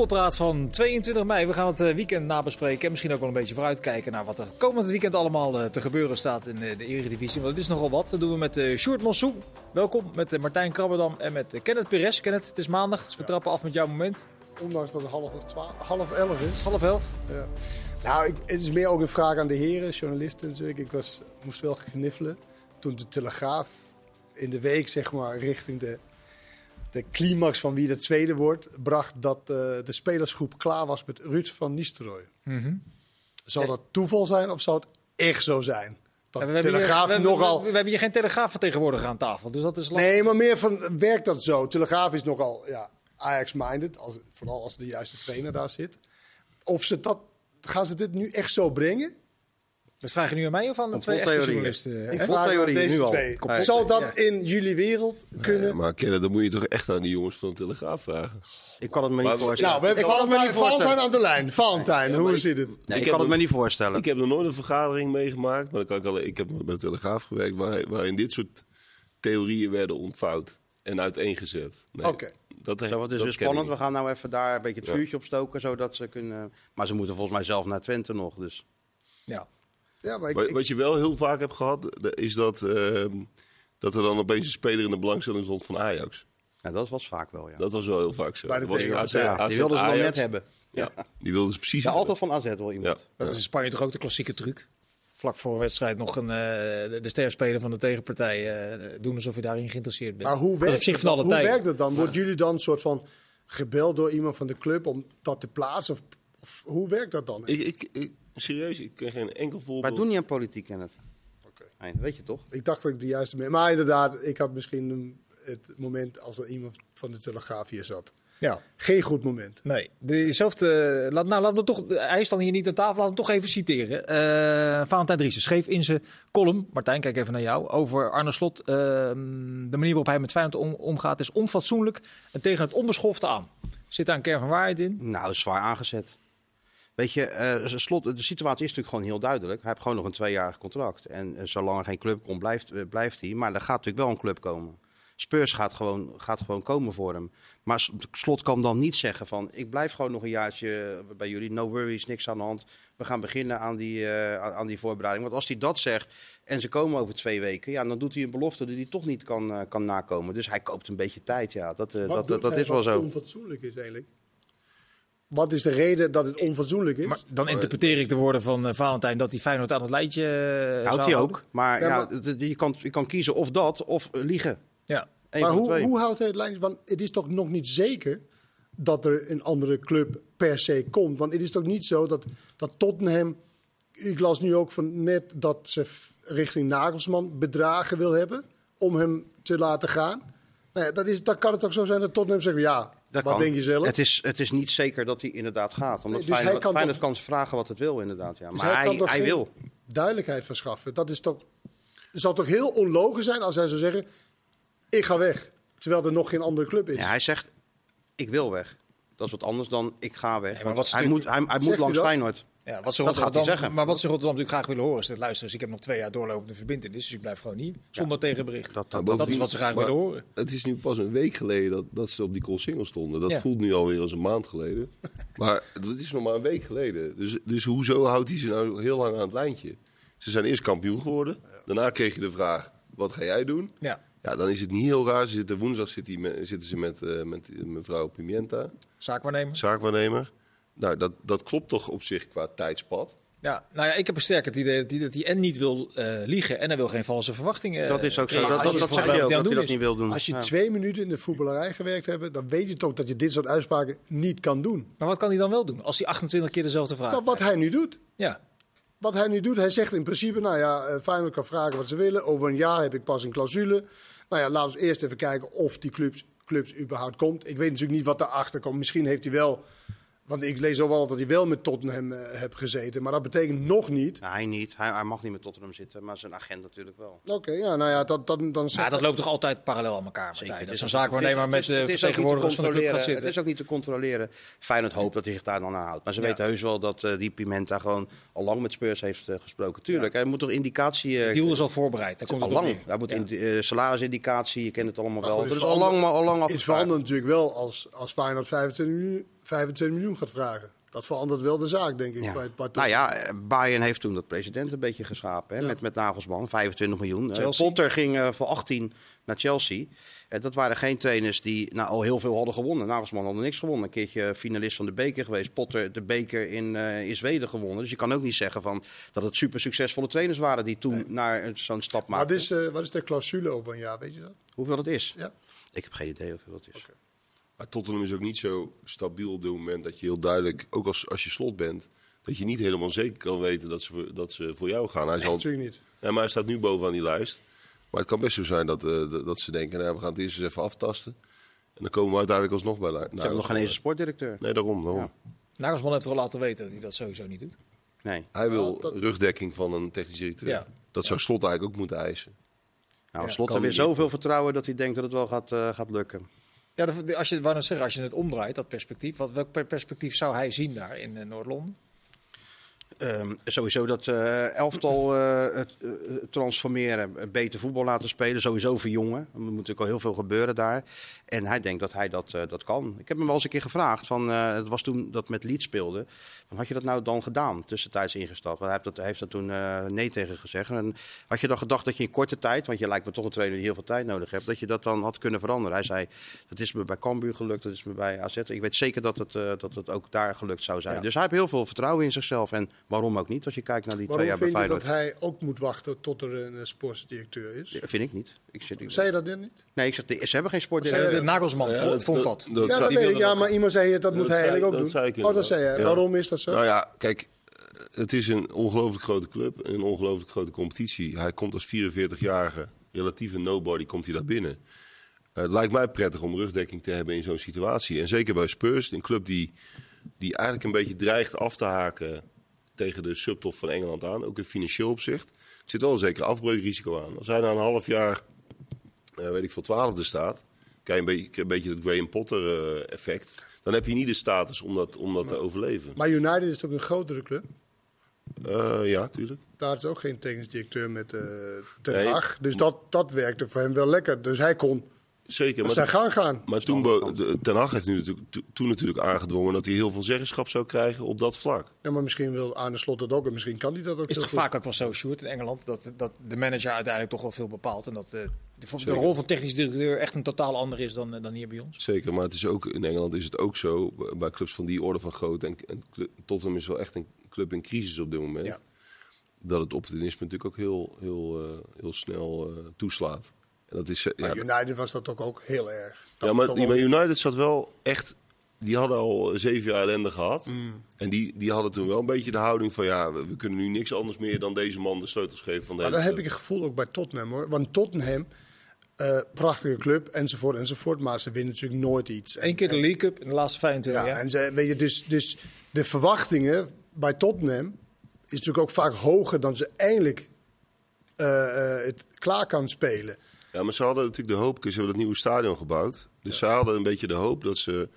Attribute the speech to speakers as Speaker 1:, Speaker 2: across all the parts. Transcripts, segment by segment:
Speaker 1: voetbalpraat van 22 mei. We gaan het eh, weekend nabespreken en misschien ook wel een beetje vooruitkijken naar wat er komend weekend allemaal eh, te gebeuren staat in eh, de Eredivisie. Want het is nogal wat. Dat doen we met Sjoerd Mossou. Welkom met Martijn Krabberdam en met Kenneth Perez. Kenneth, het is maandag, dus we trappen af met jouw moment.
Speaker 2: Ondanks dat het half, half elf is.
Speaker 1: Half elf?
Speaker 2: Ja. Nou, ik, het is meer ook een vraag aan de heren, journalisten natuurlijk. Ik was, moest wel gniffelen toen de Telegraaf in de week, zeg maar, richting de de climax van wie de tweede wordt, bracht dat uh, de spelersgroep klaar was met Ruud van Nistelrooy. Mm -hmm. Zou dat toeval zijn of zou het echt zo zijn?
Speaker 1: Dat ja, we, telegraaf hebben hier, we, nogal... we, we, hebben hier geen telegraaf vertegenwoordiger aan tafel, dus dat is lastig.
Speaker 2: Nee, maar meer van, werkt dat zo? Telegraaf is nogal ja, Ajax-minded, als, vooral als de juiste trainer daar zit. Of ze dat, gaan ze dit nu echt zo brengen?
Speaker 1: Dat vraag je nu aan mij of aan de twee echte journalisten?
Speaker 2: Ik vraag deze nu twee. Al. Zal dat ja. in jullie wereld kunnen? Nee,
Speaker 3: maar kennen, dan moet je toch echt aan die jongens van de Telegraaf vragen.
Speaker 4: Ik kan het me niet voorstellen.
Speaker 2: Nou, we hebben Valentijn, Valentijn aan de lijn. Valentijn, hoe zit het?
Speaker 4: Nee, ik, ik kan het me niet voorstellen.
Speaker 3: Ik heb nog nooit een vergadering meegemaakt, maar dan kan ik, al, ik heb bij de Telegraaf gewerkt, waar, waarin dit soort theorieën werden ontvouwd en uiteengezet.
Speaker 2: Nee. Oké. Okay.
Speaker 4: Dat, Zo, het is weer spannend. We gaan nou even daar een beetje het vuurtje ja. opstoken, zodat ze kunnen... Maar ze moeten volgens mij zelf naar Twente nog, dus...
Speaker 1: Ja.
Speaker 3: Ja, maar ik, Wat je wel heel vaak hebt gehad, is dat, uh, dat er dan opeens een speler in de belangstelling stond van Ajax.
Speaker 4: Ja, dat was vaak wel, ja.
Speaker 3: Dat was wel heel vaak zo.
Speaker 4: Bij de was AZ, ja, die wilden ze wel net hebben.
Speaker 3: Ja, die wilden ze precies
Speaker 4: ja, altijd van AZ wel iemand. Ja.
Speaker 1: Dat is in Spanje toch ook de klassieke truc? Vlak voor een wedstrijd nog een, uh, de sterspeler van de tegenpartij uh, doen alsof je daarin geïnteresseerd bent.
Speaker 2: Maar hoe werkt, zich van alle hoe werkt het dan? Worden jullie dan een soort van gebeld door iemand van de club om dat te plaatsen? Of, of hoe werkt dat dan?
Speaker 3: Ik, ik, ik, serieus, ik ken geen enkel voorbeeld.
Speaker 4: Maar doen niet aan politiek, in het. Oké. Okay. weet je toch?
Speaker 2: Ik dacht dat ik de juiste... Maar inderdaad, ik had misschien het moment als er iemand van de Telegraaf hier zat. Ja. Geen goed moment.
Speaker 1: Nee. Dezelfde, laat, nou, laat me toch, hij is dan hier niet aan tafel, laat hem toch even citeren. Uh, Valentijn Driessen schreef in zijn column, Martijn, kijk even naar jou, over Arne Slot. Uh, de manier waarop hij met Feyenoord om, omgaat is onfatsoenlijk en tegen het onbeschofte aan. Zit daar een kern van waarheid in?
Speaker 4: Nou, zwaar aangezet. Weet je, uh, slot, de situatie is natuurlijk gewoon heel duidelijk. Hij heeft gewoon nog een tweejarig contract. En uh, zolang er geen club komt, blijft, uh, blijft hij. Maar er gaat natuurlijk wel een club komen. Spurs gaat gewoon, gaat gewoon komen voor hem. Maar Slot kan dan niet zeggen van... ik blijf gewoon nog een jaartje bij jullie. No worries, niks aan de hand. We gaan beginnen aan die, aan die voorbereiding. Want als hij dat zegt en ze komen over twee weken... Ja, dan doet hij een belofte die hij toch niet kan, kan nakomen. Dus hij koopt een beetje tijd, ja. Dat, dat, dat, dat is wel zo.
Speaker 2: Wat onfatsoenlijk is eigenlijk... Wat is de reden dat het onfatsoenlijk is?
Speaker 1: Maar dan interpreteer ik de woorden van uh, Valentijn dat hij Feyenoord aan het lijntje uh,
Speaker 4: Houdt hij ook. Maar, ja, maar je, kan, je kan kiezen of dat of liegen.
Speaker 1: Ja.
Speaker 2: maar hoe, hoe houdt hij het lijntje? Want het is toch nog niet zeker dat er een andere club per se komt. Want het is toch niet zo dat, dat Tottenham... Ik las nu ook van net dat ze richting Nagelsman bedragen wil hebben om hem te laten gaan. Nou ja, dat is, dan kan het ook zo zijn dat Tottenham zegt, ja, dat wat kan. denk je zelf?
Speaker 4: Het is, het is niet zeker dat hij inderdaad gaat. Omdat nee, dus Feyenoord, kan, Feyenoord kan vragen wat het wil inderdaad. Ja. Dus maar hij, hij, hij wil.
Speaker 2: duidelijkheid verschaffen. Dat is toch, het zal toch heel onlogisch zijn als hij zou zeggen, ik ga weg. Terwijl er nog geen andere club is.
Speaker 4: Ja, hij zegt, ik wil weg. Dat is wat anders dan ik ga weg. Nee, hij, moet, hij, hij moet langs Feyenoord.
Speaker 1: Ja, wat ze dat gaat hij zeggen. Maar wat ze Rotterdam natuurlijk graag willen horen is dat luisteren. ik heb nog twee jaar doorlopende verbindenis, dus ik blijf gewoon hier zonder ja. tegenbericht. Dat, dat, dat, is wat ze graag willen horen.
Speaker 3: Het is nu pas een week geleden dat, dat ze op die single stonden. Dat ja. voelt nu alweer als een maand geleden. maar dat is nog maar een week geleden. Dus, dus hoezo houdt hij ze nou heel lang aan het lijntje? Ze zijn eerst kampioen geworden. Daarna kreeg je de vraag, wat ga jij doen?
Speaker 1: Ja.
Speaker 3: Ja, dan is het niet heel raar. Ze zitten, woensdag zit met, zitten ze met, uh, met mevrouw Pimienta.
Speaker 1: Zaakwaarnemer.
Speaker 3: Zaakwaarnemer. Nou, dat, dat klopt toch op zich qua tijdspad.
Speaker 1: Ja, nou ja, ik heb een sterk het idee dat hij, dat hij en niet wil uh, liegen en hij wil geen valse verwachtingen.
Speaker 4: Dat is ook zo. Dat, dat, dat zeg je ook, dat hij dat niet wil doen.
Speaker 2: Als je ja. twee minuten in de voetballerij gewerkt hebt, dan weet je toch dat je dit soort uitspraken niet kan doen.
Speaker 1: Maar wat kan hij dan wel doen als hij 28 keer dezelfde vraag
Speaker 2: nou, Wat hij nu doet.
Speaker 1: Ja.
Speaker 2: Wat hij nu doet, hij zegt in principe, nou ja, uh, Feyenoord kan vragen wat ze willen. Over een jaar heb ik pas een clausule. Nou ja, laten we eerst even kijken of die clubs, clubs überhaupt komt. Ik weet natuurlijk niet wat daarachter komt. Misschien heeft hij wel want ik lees wel dat hij wel met Tottenham uh, heeft gezeten. Maar dat betekent nog niet.
Speaker 4: hij niet. Hij, hij, mag niet met Tottenham zitten, maar zijn agent natuurlijk wel.
Speaker 2: Oké, ja, nou ja, dat, dat, dan
Speaker 1: ja, dat loopt toch altijd parallel aan elkaar. Zeker. Het is een zaak waarnemer met de vertegenwoordigers van de club gaat zitten.
Speaker 4: Het is ook niet te controleren. Feyenoord hoopt dat hij zich daar dan aan houdt. Maar ze ja. weten heus wel dat uh, die Pimenta gewoon al lang met Spurs heeft uh, gesproken. Tuurlijk, ja. hij moet toch indicatie...
Speaker 1: Uh, deal is al voorbereid. Daar komt
Speaker 4: al lang. Hij moet in, salarisindicatie, je kent het allemaal wel. Dat is al lang, maar al lang
Speaker 2: Het verandert natuurlijk wel als, als Feyenoord 25 miljoen 25 miljoen gaat vragen. Dat verandert wel de zaak, denk ik.
Speaker 4: Ja.
Speaker 2: Bij, bij
Speaker 4: Nou ja, eh, Bayern heeft toen dat president een beetje geschapen. Hè,
Speaker 2: Ja.
Speaker 4: met, met Nagelsman, 25 miljoen. Eh,
Speaker 1: Chelsea.
Speaker 4: Potter ging eh, voor 18 naar Chelsea. Eh, dat waren geen trainers die nou, al heel veel hadden gewonnen. Nagelsman had niks gewonnen. Een keertje finalist van de beker geweest. Potter de beker in, in Zweden gewonnen. Dus je kan ook niet zeggen van, dat het super succesvolle trainers waren die toen naar zo'n stap
Speaker 2: Wat
Speaker 4: maakten.
Speaker 2: is, eh, wat is de clausule over een jaar, weet je dat?
Speaker 4: Hoeveel dat is?
Speaker 2: Ja.
Speaker 4: Ik heb geen idee hoeveel dat is.
Speaker 3: Maar Tottenham is ook niet zo stabiel op dit moment dat je heel duidelijk, ook als, als je slot bent, dat je niet helemaal zeker kan weten dat ze voor, dat ze voor jou gaan. Hij zal,
Speaker 2: Natuurlijk niet.
Speaker 3: ja, maar hij staat nu bovenaan die lijst. Maar het kan best zo zijn dat, eh, dat- ze denken, nou, we gaan het eerst eens even aftasten. En dan komen we uiteindelijk alsnog bij. Nou,
Speaker 4: Ze hebben nog geen eens een sportdirecteur.
Speaker 3: Nee, daarom. daarom.
Speaker 4: Ja.
Speaker 1: Nagelsman heeft toch al laten weten dat hij dat sowieso niet doet.
Speaker 4: Nee.
Speaker 3: Hij wil
Speaker 2: dat-
Speaker 3: rugdekking van een technisch directeur.
Speaker 1: Ja.
Speaker 3: Dat zou Slot eigenlijk ook moeten eisen.
Speaker 4: Nou,
Speaker 1: Ja,
Speaker 4: Slot heeft weer zoveel vertrouwen dat hij denkt dat het wel gaat, eh, gaat lukken.
Speaker 1: Ja, als je, zeggen, als je het omdraait, dat perspectief, wat, welk per- perspectief zou hij zien daar in eh, Noord-Londen?
Speaker 4: Ehm, sowieso dat eh, elftal eh, eh, transformeren, beter voetbal laten spelen, sowieso verjongen. Er moet natuurlijk al heel veel gebeuren daar. En hij denkt dat hij dat, dat kan. Ik heb hem wel eens een keer gevraagd, van, het was toen dat met Leeds speelde. Van, had je dat nou dan gedaan, tussentijds ingestapt? Want hij heeft dat, hij heeft dat toen nee tegen gezegd. En had je dan gedacht dat je in korte tijd, want je lijkt me toch een trainer die heel veel tijd nodig hebt, dat je dat dan had kunnen veranderen? Hij zei, dat is me bij Cambuur gelukt, dat is me bij AZ. Ik weet zeker dat het, dat het ook daar gelukt zou zijn.
Speaker 1: Ja.
Speaker 4: Dus hij heeft heel veel vertrouwen in zichzelf. En waarom ook niet, als je kijkt naar die twee
Speaker 2: Waarom
Speaker 4: jaar bij
Speaker 2: vind je dat hij ook moet wachten tot er een eh, sportsdirecteur is?
Speaker 4: Ja, Vind ik niet. Ik zit,
Speaker 2: Zei je dat net niet?
Speaker 4: nee, ik zeg, de- ze hebben geen sportdirecteur.
Speaker 1: de Nagelsman
Speaker 3: Ja,
Speaker 1: vond,
Speaker 3: dat-
Speaker 1: vond
Speaker 3: dat-
Speaker 1: dat.
Speaker 3: dat
Speaker 2: ja, dat
Speaker 1: dat.
Speaker 2: maar iemand zei dat, moet
Speaker 3: Dat
Speaker 2: hij
Speaker 3: zei-
Speaker 2: eigenlijk ook
Speaker 3: dat
Speaker 2: doen.
Speaker 3: zei ik
Speaker 2: oh, dat zei hij. Waarom is dat zo?
Speaker 3: Nou ja, kijk, eh, het is een ongelooflijk grote club. Een ongelooflijk grote competitie. Hij komt als 44-jarige, relatieve nobody, komt hij daar binnen. Eh, het lijkt mij prettig om rugdekking te hebben in zo'n situatie. En zeker bij Spurs, een club die, die eigenlijk een beetje dreigt af te haken tegen de subtop van Engeland aan. Ook in financieel opzicht. Er zit wel een zeker afbreukrisico aan. Als hij na een half jaar, eh, weet ik veel, twaalfde staat... krijg je een beetje, een beetje het Graham Potter eh, effect... dan heb je niet de status om dat, om dat te overleven.
Speaker 2: Maar United is toch een grotere club?
Speaker 3: Eh, ja, tuurlijk.
Speaker 2: Daar is ook geen technisch directeur met Ten
Speaker 3: Nee.
Speaker 2: Hag. Dus dat, dat werkte voor hem wel lekker. Dus hij kon
Speaker 3: Zeker.
Speaker 2: zijn
Speaker 3: Maar,
Speaker 2: gang gaan.
Speaker 3: maar toen de- Ten Hag heeft nu natuurlijk, to- toen natuurlijk aangedwongen dat hij heel veel zeggenschap zou krijgen op dat vlak.
Speaker 2: Ja, maar misschien wil Arne Slot dat ook. En misschien kan hij dat ook
Speaker 1: Is toch vaak ook wel zo, Sjoerd, in Engeland, dat, dat de manager uiteindelijk toch wel veel bepaalt. En dat eh, de, de, rol van technisch directeur echt een totaal ander is dan, eh, dan hier bij ons.
Speaker 3: Zeker, maar het is ook, in Engeland is het ook zo, bij clubs van die orde van grootte. En, en Tottenham is wel echt een club in crisis op dit moment.
Speaker 1: Ja.
Speaker 3: Dat het opportunisme natuurlijk ook heel, heel, eh, heel snel eh, toeslaat. En dat is, eh, ja,
Speaker 2: Maar United was dat ook, ook heel erg. Dat
Speaker 3: Ja, maar die United zat wel echt. Die hadden al zeven jaar ellende gehad.
Speaker 2: Mm.
Speaker 3: En die, die hadden toen wel een beetje de houding van ja, we, we kunnen nu niks anders meer dan deze man de sleutels geven van de
Speaker 2: Maar dan heb ik het gevoel ook bij Tottenham hoor. Want Tottenham, eh, prachtige club enzovoort enzovoort. Maar ze winnen natuurlijk nooit iets.
Speaker 1: Eén keer de League Cup in de laatste 25
Speaker 2: Ja,
Speaker 1: jaar.
Speaker 2: en ze, weet je, dus, dus de verwachtingen bij Tottenham is natuurlijk ook vaak hoger dan ze eindelijk eh, eh, het klaar kan spelen.
Speaker 3: Ja, maar ze hadden natuurlijk de hoop, ze hebben dat nieuwe stadion gebouwd. Dus ze hadden een beetje de hoop dat ze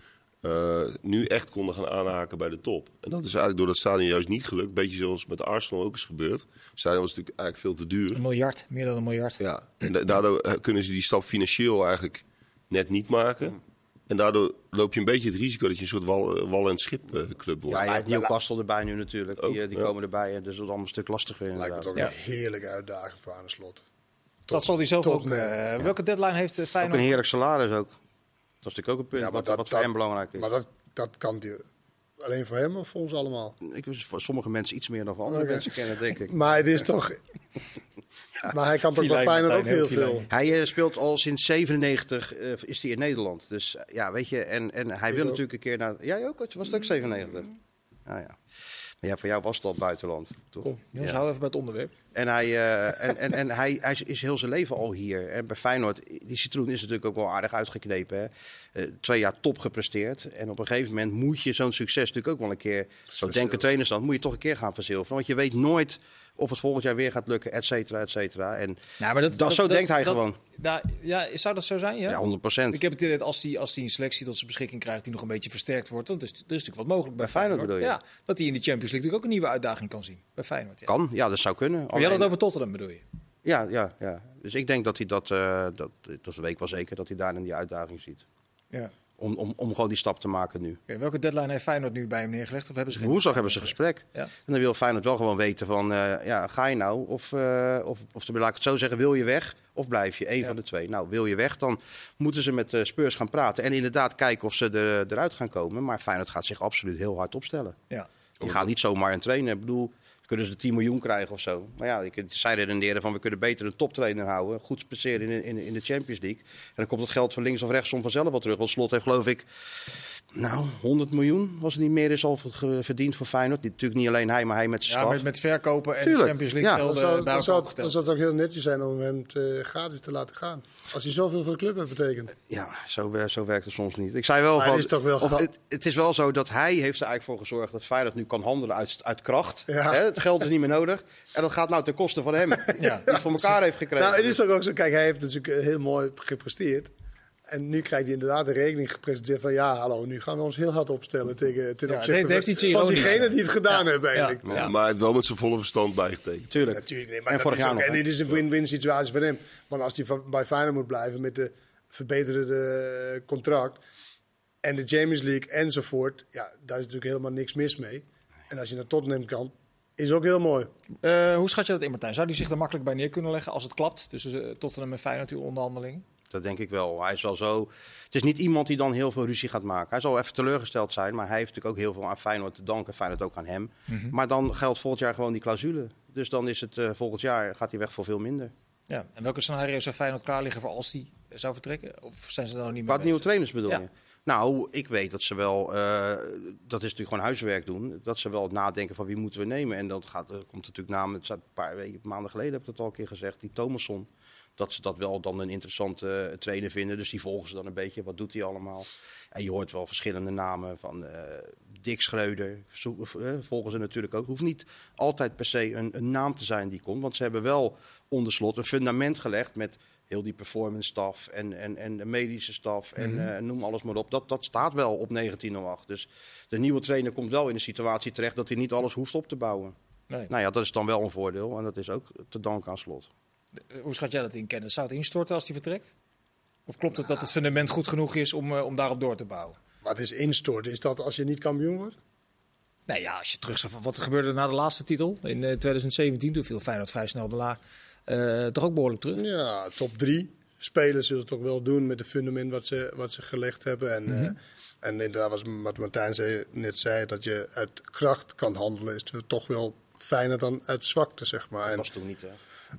Speaker 3: eh, nu echt konden gaan aanhaken bij de top. En dat is eigenlijk door dat stadion juist niet gelukt. Beetje zoals met Arsenal ook is gebeurd. Het stadion was natuurlijk eigenlijk veel te duur.
Speaker 1: Een miljard, meer dan een miljard.
Speaker 3: Ja, en da- daardoor eh, kunnen ze die stap financieel eigenlijk net niet maken. En daardoor loop je een beetje het risico dat je een soort wal, eh, wal- en schipclub wordt.
Speaker 4: Ja, je hebt Newcastle erbij nu natuurlijk. Die,
Speaker 3: Ook,
Speaker 4: die
Speaker 3: ja.
Speaker 4: komen erbij. Dus dat is allemaal een stuk lastiger
Speaker 2: Lijkt me
Speaker 4: inderdaad.
Speaker 2: toch
Speaker 1: Ja.
Speaker 2: een heerlijke uitdaging voor aan de slot.
Speaker 1: Dat zal hij zelf ook. Eh, Welke deadline heeft eh,
Speaker 4: Ook
Speaker 1: Feyenoord?
Speaker 4: een heerlijk salaris ook. Dat is natuurlijk ook een punt
Speaker 2: Ja,
Speaker 4: wat,
Speaker 2: dat-
Speaker 4: wat voor
Speaker 2: dat-
Speaker 4: hem belangrijk is.
Speaker 2: Maar dat, dat kan die, alleen voor hem of voor ons allemaal.
Speaker 4: Ik wist voor sommige mensen iets meer dan voor andere mensen kennen, denk ik.
Speaker 2: Maar het is toch... Maar hij kan toch bij Feyenoord ook heel veel.
Speaker 4: Hij eh, speelt al sinds 97 eh, is hij in Nederland. Dus ja, weet je, en, en hij wil
Speaker 2: ook.
Speaker 4: natuurlijk een keer naar... Jij ook? Was het ook 97? Nou ja. Maar ja, voor jou was het al buitenland, toch?
Speaker 2: Kom,
Speaker 4: Ja.
Speaker 1: hou even bij het onderwerp.
Speaker 4: En, hij, eh, en, en, en hij, hij is heel zijn leven al hier. En bij Feyenoord, die citroen is natuurlijk ook wel aardig uitgeknepen. Hè? Eh, twee jaar top gepresteerd. En op een gegeven moment moet je zo'n succes natuurlijk ook wel een keer... Zo denken trainers dan, moet je toch een keer gaan verzilveren. Want je weet nooit of het volgend jaar weer gaat lukken, et cetera, et cetera. En
Speaker 1: maar dat,
Speaker 4: Dat- zo denkt hij gewoon.
Speaker 1: Nou, ja, zou dat zo zijn? Ja,
Speaker 4: ja, 100 procent.
Speaker 1: Ik heb het idee dat als hij als die een selectie tot zijn beschikking krijgt die nog een beetje versterkt wordt, want er is, er is natuurlijk wat mogelijk bij,
Speaker 4: Bij Feyenoord bedoel je?
Speaker 1: Ja, dat hij in de Champions League natuurlijk ook een nieuwe uitdaging kan zien. Bij Feyenoord. Ja.
Speaker 4: Kan, ja, dat zou kunnen.
Speaker 1: Maar jij had het over Tottenham bedoel je?
Speaker 4: Ja, ja, ja. Dus ik denk dat hij dat, eh, dat, dat weet ik wel zeker, dat hij daar in die uitdaging ziet.
Speaker 1: Ja.
Speaker 4: Om, om, om gewoon die stap te maken nu.
Speaker 1: Okay, welke deadline heeft Feyenoord nu bij hem neergelegd? Of hebben ze geen
Speaker 4: Woensdag hebben ze gesprek.
Speaker 1: Ja.
Speaker 4: En dan wil Feyenoord wel gewoon weten van, uh, ja, ga je nou? Of, uh, of, of laat ik het zo zeggen, wil je weg of blijf je? Eén ja. van de twee. Nou, wil je weg, dan moeten ze met uh, Spurs gaan praten. En inderdaad kijken of ze er, eruit gaan komen. Maar Feyenoord gaat zich absoluut heel hard opstellen.
Speaker 1: Ja.
Speaker 4: Je gaat niet zomaar een trainer. Ik bedoel, kunnen ze 10 miljoen krijgen of zo. Maar ja, zij redeneren van we kunnen beter een toptrainer houden. Goed spaceren in, in, in de Champions League. En dan komt het geld van links of rechtsom vanzelf wel terug. Want Slot heeft geloof ik, nou 100 miljoen was het niet meer is al verdiend voor Feyenoord. Natuurlijk niet alleen hij, maar hij met zijn
Speaker 1: Ja, met, met verkopen en
Speaker 4: Tuurlijk,
Speaker 1: Champions League
Speaker 4: ja.
Speaker 1: gelden
Speaker 2: Dan zou, dan, zou, dan zou het ook heel netjes zijn om hem te, gratis te laten gaan. Als hij zoveel voor de club heeft betekend.
Speaker 4: Ja, zo, wer- zo werkt het soms niet. Ik zei wel
Speaker 2: Maar
Speaker 4: van,
Speaker 2: het is toch wel
Speaker 4: of het, het is wel zo dat hij heeft er eigenlijk voor gezorgd dat Feyenoord nu kan handelen uit, uit kracht.
Speaker 2: Ja.
Speaker 4: Hè, het geld is niet meer nodig. En dat gaat nou ten koste van hem.
Speaker 1: Ja.
Speaker 4: Die het voor elkaar heeft gekregen.
Speaker 2: Nou, het is toch ook zo. Kijk, hij heeft natuurlijk heel mooi gepresteerd. En nu krijgt hij inderdaad de rekening gepresenteerd van ja, hallo, nu gaan we ons heel hard opstellen tegen, ten
Speaker 1: Ja,
Speaker 2: opzichte
Speaker 1: het heeft
Speaker 2: van- diegenen die het gedaan
Speaker 1: Ja.
Speaker 2: hebben
Speaker 1: Ja.
Speaker 2: eigenlijk.
Speaker 3: Maar, maar hij heeft wel met zijn volle verstand bijgetekend.
Speaker 4: Tuurlijk.
Speaker 2: Natuurlijk, nee, maar
Speaker 4: En vorig jaar
Speaker 2: ook-
Speaker 4: nog,
Speaker 2: En dit is een win-win situatie voor hem. Want als hij bij Feyenoord moet blijven met de verbeterde eh, contract en de Champions League enzovoort, ja, daar is natuurlijk helemaal niks mis mee. En als je naar Tottenham kan, is ook heel mooi.
Speaker 1: Eh, hoe schat je dat in, Martijn? Zou die zich er makkelijk bij neer kunnen leggen als het klapt? Tussen uh, Tottenham en Feyenoord, uw onderhandelingen?
Speaker 4: Dat denk ik wel. Hij is wel zo. Het is niet iemand die dan heel veel ruzie gaat maken. Hij zal even teleurgesteld zijn, maar hij heeft natuurlijk ook heel veel aan Feyenoord te danken. Feyenoord ook aan hem. Maar dan geldt volgend jaar gewoon die clausule. Dus dan is het eh, volgend jaar gaat hij weg voor veel minder.
Speaker 1: Ja. En welke scenario's zou Feyenoord klaar liggen voor als die zou vertrekken? Of zijn ze daar nog niet mee
Speaker 4: Wat nieuwe trainers bedoel
Speaker 1: Ja.
Speaker 4: je? Nou, ik weet dat ze wel, eh, dat is natuurlijk gewoon huiswerk doen. Dat ze wel het nadenken van wie moeten we nemen. En dat gaat, er komt natuurlijk na, het staat een paar weken, maanden geleden heb ik dat al een keer gezegd, die Thomasson. Dat ze dat wel dan een interessante eh, trainer vinden. Dus die volgen ze dan een beetje. Wat doet hij allemaal? En je hoort wel verschillende namen van eh Dick Schreuder. Eh, volgen ze natuurlijk ook. Het hoeft niet altijd per se een, een naam te zijn die komt. Want ze hebben wel onder slot een fundament gelegd met heel die performance staf en, en, en de medische staf en eh, noem alles maar op. Dat, dat staat wel op 1908. Dus de nieuwe trainer komt wel in een situatie terecht dat hij niet alles hoeft op te bouwen.
Speaker 1: Nee.
Speaker 4: Nou ja, dat is dan wel een voordeel en dat is ook te danken aan slot.
Speaker 1: Eh, Hoe schat jij dat in, Kenneth? Zou het instorten als die vertrekt? Of klopt het dat het fundament goed genoeg is om, eh, om daarop door te bouwen?
Speaker 2: Wat is instorten? Is dat als je niet kampioen wordt?
Speaker 1: Nou ja, als je terug zegt van wat er gebeurde na de laatste titel in eh, 2017, toen viel Feyenoord vrij snel daarna eh toch ook behoorlijk terug.
Speaker 2: Ja, top drie. Spelers zullen het toch wel doen met het fundament wat ze, wat ze gelegd hebben. En, eh, en inderdaad, was wat Martijn zei, net zei, dat je uit kracht kan handelen, is het toch wel fijner dan uit zwakte, zeg maar.
Speaker 4: Dat was toen niet. Hè?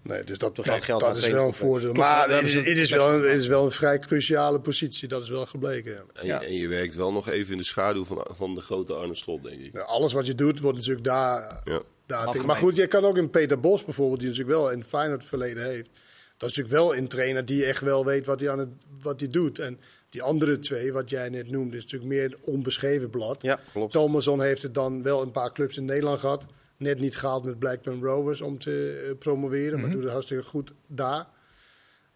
Speaker 2: Nee, dus dat, dat,
Speaker 4: geld
Speaker 2: dat is wel een voordeel. Maar het is, het, wel, het is wel een vrij cruciale positie, dat is wel gebleken.
Speaker 3: En,
Speaker 1: Ja.
Speaker 3: je, en je werkt wel nog even in de schaduw van, van de grote Arne Slot, denk ik.
Speaker 2: Ja, alles wat je doet, wordt natuurlijk daar
Speaker 3: Ja.
Speaker 2: Daar maar goed, je kan ook in Peter Bos bijvoorbeeld, die natuurlijk wel in Feyenoord verleden heeft. Dat is natuurlijk wel een trainer die echt wel weet wat hij, aan het, wat hij doet. En die andere twee, wat jij net noemde, is natuurlijk meer een onbeschreven blad.
Speaker 4: Ja, klopt.
Speaker 2: Heeft het dan wel een paar clubs in Nederland gehad. Net niet gehaald met Blackburn Rovers om te eh, promoveren, maar doet het hartstikke goed daar.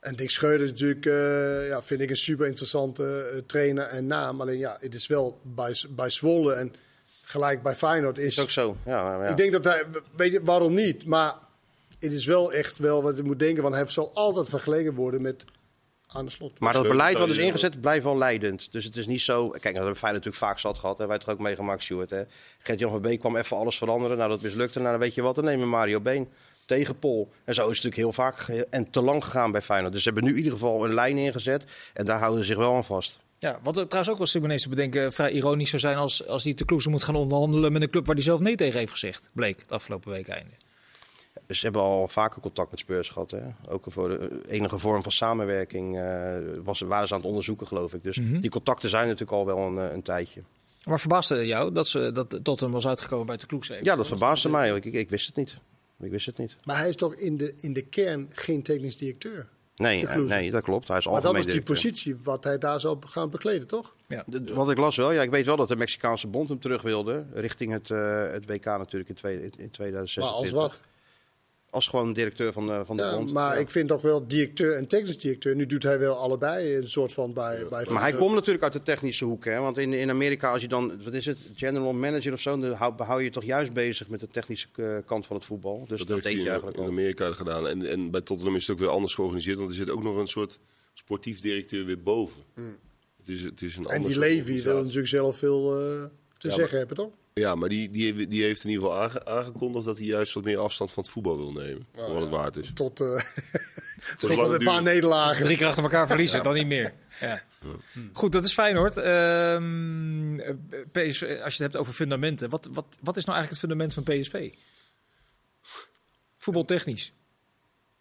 Speaker 2: En Dick Schreuder is natuurlijk, eh, ja, vind ik een super interessante eh, trainer en naam. Alleen ja, het is wel bij, bij Zwolle en gelijk bij Feyenoord is...
Speaker 4: Is ook zo. Ja, ja.
Speaker 2: Ik denk dat hij, weet je waarom niet? Maar het is wel echt wel wat je moet denken, want hij zal altijd vergeleken worden met aan de slot.
Speaker 4: Maar dat beleid wat is ingezet blijft wel leidend. Dus het is niet zo... Kijk, dat hebben we Feyenoord natuurlijk vaak zat gehad. Hè. Wij hebben het ook meegemaakt, Stuart. Gert-Jan van Beek kwam even alles veranderen. Nou, dat mislukte. Nou, dan weet je wat, dan nemen we Mario Been tegen Pol. En zo is het natuurlijk heel vaak en te lang gegaan bij Feyenoord. Dus ze hebben nu in ieder geval een lijn ingezet. En daar houden ze zich wel aan vast.
Speaker 1: Ja, wat er trouwens ook wel Simonese te bedenken vrij ironisch zou zijn als, als hij te Kloeze moet gaan onderhandelen met een club waar hij zelf nee tegen heeft gezegd. Bleek het afgelopen week einde.
Speaker 4: Dus ze hebben al vaker contact met Spurs gehad. Hè. Ook voor de enige vorm van samenwerking eh, was, waren ze aan het onderzoeken, geloof ik. Dus die contacten zijn natuurlijk al wel een, eh, een tijdje.
Speaker 1: Maar verbaasde jou dat, ze, dat Tottenham was uitgekomen bij de Kloeze?
Speaker 4: Ja, dat verbaasde mij. Ik, ik, ik wist het niet. Ik wist het niet.
Speaker 2: Maar hij is toch in de, in de kern geen technisch directeur.
Speaker 4: Nee, eh, nee, dat klopt. Hij is
Speaker 2: Maar dat was die
Speaker 4: directeur.
Speaker 2: positie wat hij daar zou gaan bekleden, toch?
Speaker 1: Ja.
Speaker 4: De- Wat ik las wel, ja, ik weet wel dat de Mexicaanse bond hem terug wilde. Richting het, eh, het WK natuurlijk in, twee, in 2026.
Speaker 2: Maar als wat?
Speaker 4: Als gewoon directeur van, de van de
Speaker 2: Ja,
Speaker 4: bond.
Speaker 2: maar
Speaker 4: Ja.
Speaker 2: ik vind toch wel directeur en technisch directeur. Nu doet hij wel allebei een soort van bij. bij
Speaker 4: Maar hij komt natuurlijk uit de technische hoek. Hè? Want in, in Amerika, als je dan, wat is het, general manager of zo, dan hou, hou je je toch juist bezig met de technische eh, kant van het voetbal. Dus dat, deed
Speaker 3: hij
Speaker 4: je
Speaker 3: in,
Speaker 4: eigenlijk
Speaker 3: in
Speaker 4: al.
Speaker 3: Amerika gedaan. En, en bij Tottenham is het ook weer anders georganiseerd. Want er zit ook nog een soort sportief directeur weer boven.
Speaker 2: Hmm.
Speaker 3: Het is, het is een
Speaker 2: En die Levi wil natuurlijk zelf veel eh, te
Speaker 3: Ja,
Speaker 2: zeggen hebben, toch?
Speaker 3: Ja, maar die, die, die heeft in ieder geval aange- aangekondigd dat hij juist wat meer afstand van het voetbal wil nemen. voor wat het waard is.
Speaker 2: Tot, eh tot een paar nederlagen.
Speaker 1: Drie keer achter elkaar verliezen, dan niet meer. Ja. Goed, dat is Feyenoord. Ehm eh, PSV, als je het hebt over fundamenten. Wat, wat, wat is nou eigenlijk het fundament van PSV? Voetbaltechnisch.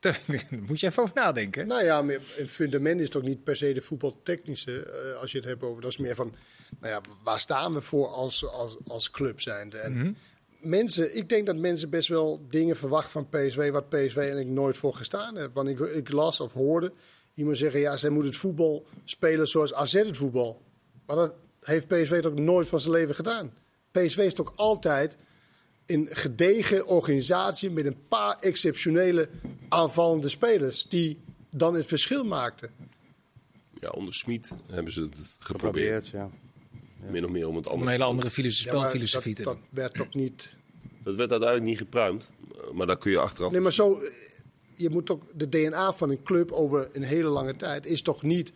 Speaker 1: Daar moet je even over nadenken.
Speaker 2: Nou ja, maar een fundament is toch niet per se de voetbaltechnische, eh, als je het hebt over. Dat is meer van, nou ja, waar staan we voor als, als, als club zijnde? En
Speaker 1: Mhm.
Speaker 2: mensen, ik denk dat mensen best wel dingen verwachten van PSV, wat PSV eigenlijk nooit voor gestaan heeft. Want ik, ik las of hoorde iemand zeggen, ja, zij moet het voetbal spelen zoals AZ het voetbal. Maar dat heeft PSV toch nooit van zijn leven gedaan. PSV is toch altijd een gedegen organisatie met een paar exceptionele aanvallende spelers die dan het verschil maakten.
Speaker 3: Ja, onder Smit hebben ze het geprobeerd.
Speaker 4: Geprobeerd, ja.
Speaker 3: Min of meer om het
Speaker 1: Om
Speaker 3: anders
Speaker 1: een hele andere filoso-
Speaker 2: Ja, maar
Speaker 1: spelfilosofie
Speaker 2: dat,
Speaker 1: te
Speaker 2: dat werd toch niet.
Speaker 3: Dat werd uiteindelijk niet gepruimd. Maar daar kun je achteraf...
Speaker 2: Nee, maar zo. Je moet toch de DNA van een club over een hele lange tijd is toch niet,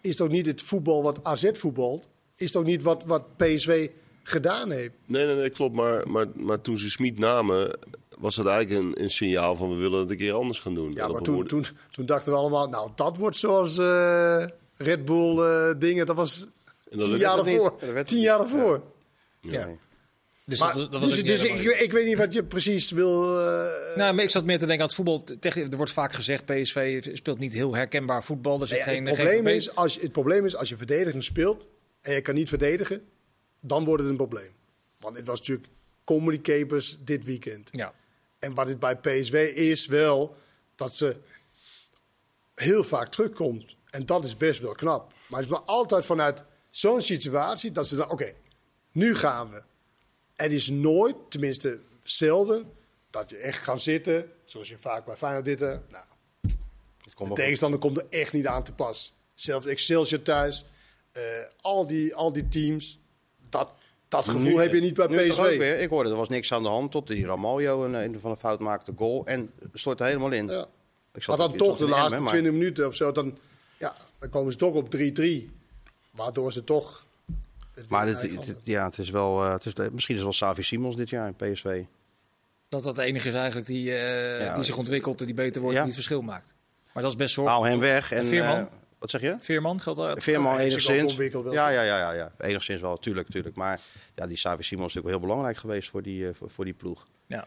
Speaker 2: is toch niet het voetbal wat AZ voetbalt, is toch niet wat, wat PSV gedaan heeft.
Speaker 3: Nee, nee, nee, klopt. Maar, maar, maar toen ze Smit namen, was dat eigenlijk een, een signaal van we willen het een keer anders gaan doen.
Speaker 2: Ja, maar toen, toen, toen dachten we allemaal, nou dat wordt zoals eh, Red Bull eh, dingen. Dat was
Speaker 3: En dat
Speaker 2: tien jaar ervoor. Tien jaar ervoor.
Speaker 1: Ja. Dus,
Speaker 2: Maar,
Speaker 1: dat, dat was
Speaker 2: dus
Speaker 1: ook
Speaker 2: dus ik, ik weet niet wat je precies wil. eh,
Speaker 1: Nou, maar ik zat meer te denken aan het voetbal. Technisch- Er wordt vaak gezegd, PSV speelt niet heel herkenbaar voetbal. Er zit
Speaker 2: Ja,
Speaker 1: geen,
Speaker 2: het, probleem is, als je, het probleem is, als je verdedigend speelt en je kan niet verdedigen, dan wordt het een probleem. Want het was natuurlijk comedy capers dit weekend.
Speaker 1: Ja.
Speaker 2: En wat het bij PSV is wel dat ze heel vaak terugkomt. En dat is best wel knap. Maar het is maar altijd vanuit zo'n situatie dat ze dan, oké, nu gaan we. Er is nooit, tenminste zelden, dat je echt gaat zitten, zoals je vaak bij Feyenoord zitten. Nou,
Speaker 4: Het komt
Speaker 2: de tegenstander komt er echt niet aan te pas. Zelfs Excelsior thuis, eh, al, die, al die teams. Dat, dat gevoel
Speaker 4: Nu-
Speaker 2: heb je niet bij PSV.
Speaker 4: weer. Ik hoorde er was niks aan de hand tot die Ramaljo een, een van een fout maakte goal en stort er helemaal in.
Speaker 2: Ja.
Speaker 4: Ik
Speaker 2: Maar
Speaker 4: zat-
Speaker 2: dan
Speaker 4: ik
Speaker 2: toch de laatste
Speaker 4: Emmen, maar-
Speaker 2: 20 minuten of zo, dan, ja, dan komen ze toch op 3-3. Waardoor ze toch... het
Speaker 4: Maar het, het- ja, het is wel, eh, het is, misschien is het wel Savi Simons dit jaar in PSV.
Speaker 1: Dat dat de enige is eigenlijk die, eh,
Speaker 4: Ja,
Speaker 1: die zich ontwikkelt en die beter wordt
Speaker 4: Ja.
Speaker 1: en niet verschil maakt. Maar dat is best zorgelijk.
Speaker 4: Haal hem weg. En,
Speaker 1: Veerman?
Speaker 4: eh, wat zeg je?
Speaker 1: Veerman geldt dat?
Speaker 4: Veerman enigszins. Ja, ja, ja, ja, ja, enigszins wel, tuurlijk, tuurlijk. Maar ja, die Savi Simons is natuurlijk wel heel belangrijk geweest voor die, eh, voor, voor die ploeg.
Speaker 1: Ja.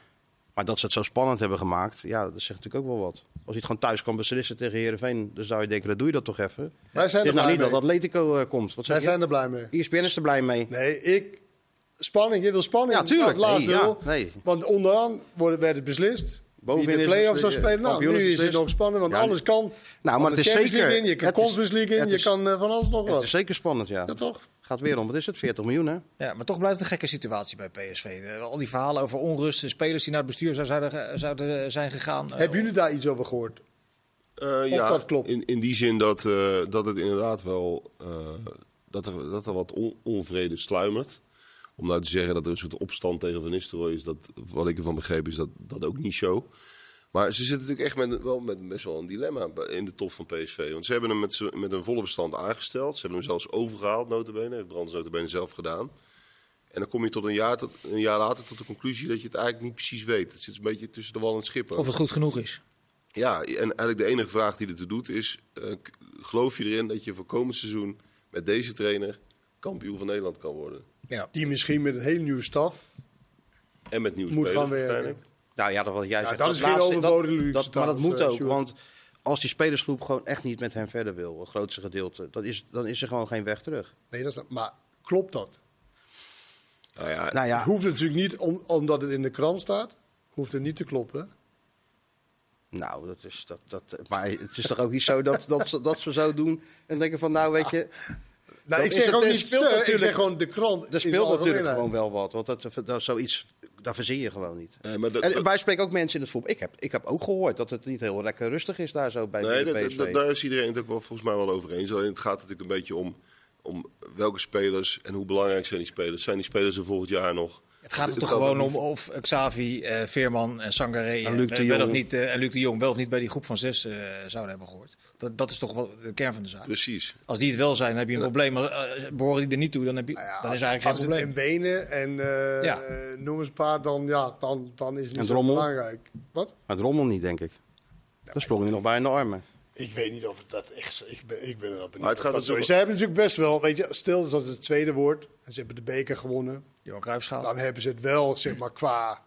Speaker 4: Maar dat ze het zo spannend hebben gemaakt, ja, dat zegt natuurlijk ook wel wat. Als je het gewoon thuis kan beslissen tegen Heerenveen, dan zou je denken, dat doe je dat toch even.
Speaker 2: Wij zijn
Speaker 4: Het
Speaker 2: er
Speaker 4: is nou
Speaker 2: blij
Speaker 4: niet dat
Speaker 2: mee.
Speaker 4: Atletico eh, komt. Wat zeg
Speaker 2: Wij
Speaker 4: je?
Speaker 2: zijn er blij mee.
Speaker 4: ESPN is er blij mee.
Speaker 2: Nee, ik... Spanning, je wil spanning.
Speaker 4: Ja, tuurlijk.
Speaker 2: Nou, laatste
Speaker 4: Nee, ja, nee.
Speaker 2: Want onderaan wordt, werd het beslist.
Speaker 4: Bovenin
Speaker 2: de play-offs
Speaker 4: het,
Speaker 2: zou
Speaker 4: eh,
Speaker 2: spelen. Nou,
Speaker 4: kampioen
Speaker 2: nu
Speaker 4: is
Speaker 2: het nog spannend, want
Speaker 4: Ja,
Speaker 2: alles kan.
Speaker 4: Nou, maar het is
Speaker 2: Champions
Speaker 4: zeker.
Speaker 2: League in, je kan
Speaker 4: het
Speaker 2: Conference League in,
Speaker 4: het
Speaker 2: je
Speaker 4: is-
Speaker 2: kan eh, van alles nog
Speaker 4: Het
Speaker 2: wat.
Speaker 4: is zeker spannend, ja.
Speaker 2: Ja, toch?
Speaker 4: Gaat weer om. Wat is het? 40 miljoen, hè?
Speaker 1: Ja, maar toch blijft het een gekke situatie bij PSV. Eh, Al die verhalen over onrust, de spelers die naar het bestuur zou- zouden, zouden zijn gegaan. Eh,
Speaker 2: Hebben jullie daar iets over gehoord?
Speaker 3: Eh, ja,
Speaker 2: dat klopt?
Speaker 3: In, in die zin dat, eh, dat het inderdaad wel eh, dat, er, dat er wat on- onvrede sluimert. Om nou te zeggen dat er een soort opstand tegen Van Nistelrooy is, dat, wat ik ervan begreep, is dat, dat ook niet zo. Maar ze zitten natuurlijk echt met, wel met best wel een dilemma in de top van PSV. Want ze hebben hem met, met een volle verstand aangesteld. Ze hebben hem zelfs overgehaald, notabene. Heeft Brands notabene zelf gedaan. En dan kom je tot een, jaar, tot een jaar later tot de conclusie dat je het eigenlijk niet precies weet. Het zit een beetje tussen de wal en het schip.
Speaker 1: Of het goed genoeg is.
Speaker 3: Ja, en eigenlijk de enige vraag die ertoe doet is: eh, geloof je erin dat je voor komend seizoen met deze trainer kampioen van Nederland kan worden?
Speaker 1: Ja.
Speaker 2: Die misschien met een hele nieuwe staf
Speaker 3: En met nieuwe
Speaker 2: moet
Speaker 3: spelers
Speaker 2: gaan werken.
Speaker 4: Nou ja, dat wat jij
Speaker 2: Ja,
Speaker 4: zegt.
Speaker 2: dat is geen overbodige luxe
Speaker 4: dat, Maar dat moet
Speaker 2: eh,
Speaker 4: ook, want als die spelersgroep gewoon echt niet met hem verder wil, het grootste gedeelte, dat is, dan is er gewoon geen weg terug.
Speaker 2: Nee, dat is, maar klopt dat?
Speaker 3: Nou ja,
Speaker 4: Nou ja,
Speaker 2: Het hoeft natuurlijk niet, om, omdat het in de krant staat, hoeft het niet te kloppen.
Speaker 4: nou, dat is, dat, dat, maar het is toch ook niet zo dat, dat, ze- dat ze zo doen en denken van, nou weet je,
Speaker 2: Nou, ik zeg ook niet
Speaker 4: speelt
Speaker 2: ze, ik zeg gewoon de krant.
Speaker 4: er speelt natuurlijk gewoon wel wat, want dat, dat, zoiets, daar verzin je gewoon niet.
Speaker 3: nee, maar dat,
Speaker 4: En
Speaker 3: dat-
Speaker 4: wij spreken ook mensen in het voetbal. Ik heb, ik heb ook gehoord dat het niet heel lekker rustig is daar zo bij
Speaker 3: nee,
Speaker 4: de PSV.
Speaker 3: dat- daar is iedereen het ook wel, volgens mij wel over eens. Alleen het gaat natuurlijk een beetje om, om welke spelers en hoe belangrijk zijn die spelers. Zijn die spelers er volgend jaar nog?
Speaker 1: Het gaat er
Speaker 3: Het
Speaker 1: toch gewoon om of Xavi, eh, Veerman en Sangaré
Speaker 4: En Luc
Speaker 1: eh,
Speaker 4: de
Speaker 1: wel
Speaker 4: Jong.
Speaker 1: of niet, eh, en Luc de Jong wel of niet bij die groep van zes eh, zouden hebben gehoord. Dat, dat is toch wel de kern van de zaak.
Speaker 3: Precies.
Speaker 1: Als die het wel zijn, dan heb je een probleem. Maar eh, behoren die er niet toe, dan, heb je,
Speaker 2: Nou ja,
Speaker 1: dan is
Speaker 2: als-
Speaker 1: er eigenlijk
Speaker 2: als
Speaker 1: geen
Speaker 2: het
Speaker 1: probleem.
Speaker 2: in Wenen en eh,
Speaker 1: Ja.
Speaker 2: eh, noem eens een paar, dan, ja, dan, dan is het
Speaker 4: En
Speaker 2: niet zo
Speaker 4: Drommel?
Speaker 2: belangrijk. Wat?
Speaker 4: Maar Drommel niet, denk ik. Dan sprong hij nog bij in de armen.
Speaker 2: Ik weet niet of het dat echt zo- Ik ben, ik ben er wel benieuwd.
Speaker 3: Maar het
Speaker 2: of
Speaker 3: gaat
Speaker 2: dat
Speaker 3: ook
Speaker 2: zo
Speaker 3: om-
Speaker 2: is. Ze hebben natuurlijk best wel, weet je, stil dat het het tweede wordt. En ze hebben de beker gewonnen.
Speaker 1: Johan Cruijffschaal.
Speaker 2: Dan hebben ze het wel, zeg maar, qua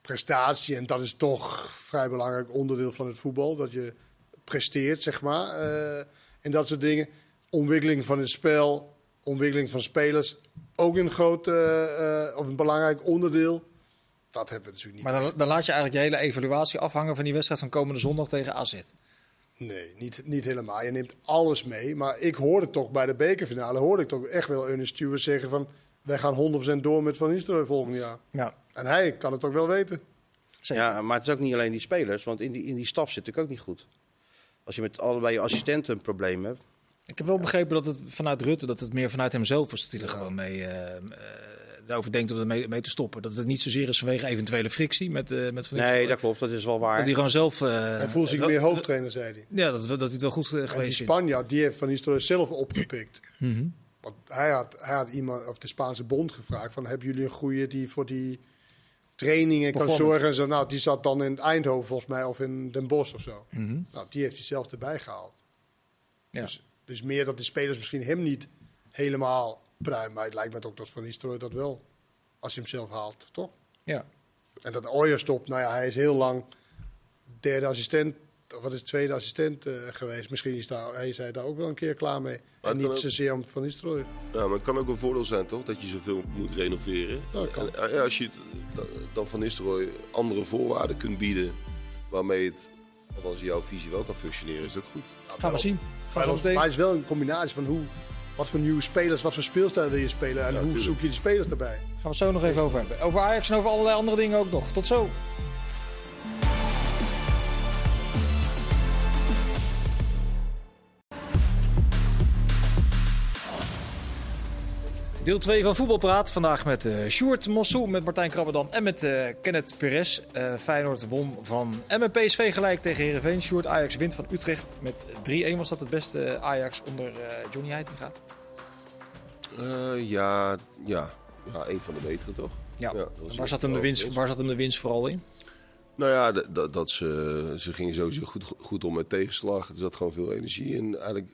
Speaker 2: prestatie. En dat is toch een vrij belangrijk onderdeel van het voetbal. Dat je presteert, zeg maar. eh, en dat soort dingen. Ontwikkeling van het spel, ontwikkeling van spelers. Ook een groot eh, eh, of een belangrijk onderdeel. Dat hebben we natuurlijk niet.
Speaker 1: Maar dan, dan laat je eigenlijk je hele evaluatie afhangen van die wedstrijd van komende zondag tegen AZ.
Speaker 2: Nee, niet, niet helemaal. Je neemt alles mee. Maar ik hoorde toch bij de bekerfinale, hoorde ik toch echt wel Ernest Stewart zeggen van... wij gaan 100% door met Van Nistelrooy volgend jaar.
Speaker 1: Ja,
Speaker 2: En hij kan het ook wel weten.
Speaker 1: zeker.
Speaker 4: Ja, maar het is ook niet alleen die spelers, want in die, in die staf zit het ook niet goed. Als je met allebei je assistenten een probleem hebt.
Speaker 1: Ik heb wel begrepen dat het vanuit Rutte, dat het meer vanuit hemzelf is dat hij er gewoon mee eh, over denkt om er mee, te stoppen. Dat het niet zozeer is vanwege eventuele frictie met, eh met Van
Speaker 4: Nee, dat klopt, dat is wel
Speaker 1: Dat
Speaker 4: waar.
Speaker 1: hij gewoon zelf... eh,
Speaker 2: hij voelt zich meer hoofdtrainer, zei hij.
Speaker 1: Ja, dat, dat hij het wel goed eh,
Speaker 2: En die
Speaker 1: geweest vindt.
Speaker 2: Spanjaard, die heeft Van Nistelrooy zelf opgepikt.
Speaker 1: Mhm.
Speaker 2: Want hij had, hij had iemand, of de Spaanse bond gevraagd van... hebben jullie een goede die voor die trainingen kan zorgen? En zo, nou, die zat dan in Eindhoven volgens mij, of in Den Bosch of zo.
Speaker 1: Mhm.
Speaker 2: Nou, die heeft hij zelf erbij gehaald.
Speaker 1: Ja.
Speaker 2: Dus, dus meer dat de spelers misschien hem niet helemaal Maar het lijkt me ook dat Van Nistelrooy dat wel, als hij hem zelf haalt, toch?
Speaker 1: Ja.
Speaker 2: En dat Ooyer stopt, nou ja, hij is heel lang derde assistent, of wat is het, tweede assistent eh, geweest. Misschien is daar, hij is hij daar ook wel een keer klaar mee.
Speaker 3: Maar
Speaker 2: en niet
Speaker 3: ook-
Speaker 2: zozeer om Van Nistelrooy.
Speaker 3: Ja, maar het kan ook een voordeel zijn, toch? Dat je zoveel moet renoveren.
Speaker 2: Ja, dat kan.
Speaker 3: En, ja, als je dan van Nistelrooy andere voorwaarden kunt bieden... waarmee het, althans in jouw visie, wel kan functioneren, is dat ook goed.
Speaker 1: Gaan we zien. Gaan we
Speaker 2: Maar,
Speaker 1: zo
Speaker 2: maar het is wel een combinatie van hoe, wat voor nieuwe spelers, wat voor speelstijl wil je spelen en hoe
Speaker 3: tuurlijk.
Speaker 2: zoek je die spelers daarbij.
Speaker 1: Gaan we het zo nog even over hebben. Over Ajax en over allerlei andere dingen ook nog. Tot zo. Deel 2 van Voetbalpraat. Vandaag met eh Sjoerd Mossou, met Martijn Krabbedam en met eh Kenneth Perez. Eh Feyenoord won van MPSV gelijk tegen Heerenveen. Sjoerd Ajax wint van Utrecht met 3-1. Was dat het beste Ajax onder eh, Johnny Heitinga?
Speaker 3: Eh, ja, ja. ja, een van de betere, toch?
Speaker 1: Ja. waar, zat hem de winst, waar zat hem de winst vooral in?
Speaker 3: Nou ja, dat, dat, ze, ze gingen sowieso goed, goed om met tegenslag. Er zat gewoon veel energie in. Eigenlijk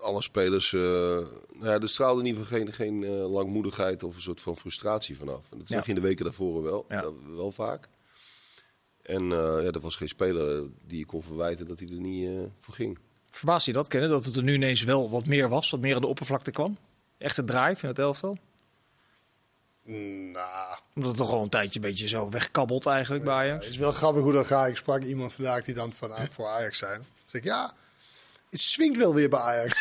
Speaker 3: alle spelers... eh nou ja, er straalde in ieder geval geen, geen eh, langmoedigheid of een soort van frustratie vanaf. En dat zag je in de weken daarvoor wel, dat- wel vaak. En eh, ja, er was geen speler die je kon verwijten dat hij er niet eh, voor ging.
Speaker 1: Verbaast je dat, kennen? Dat het er nu ineens wel wat meer was, wat meer aan de oppervlakte kwam? Echte drive in het elftal?
Speaker 2: Nou,
Speaker 1: Omdat het toch al een tijdje een beetje zo wegkabbelt eigenlijk bij
Speaker 2: het
Speaker 1: Ajax.
Speaker 2: is wel grappig hoe dat gaat. Ik sprak iemand vandaag die dan van, voor Ajax zijn. Dan zeg ik, ja, het swingt wel weer bij Ajax.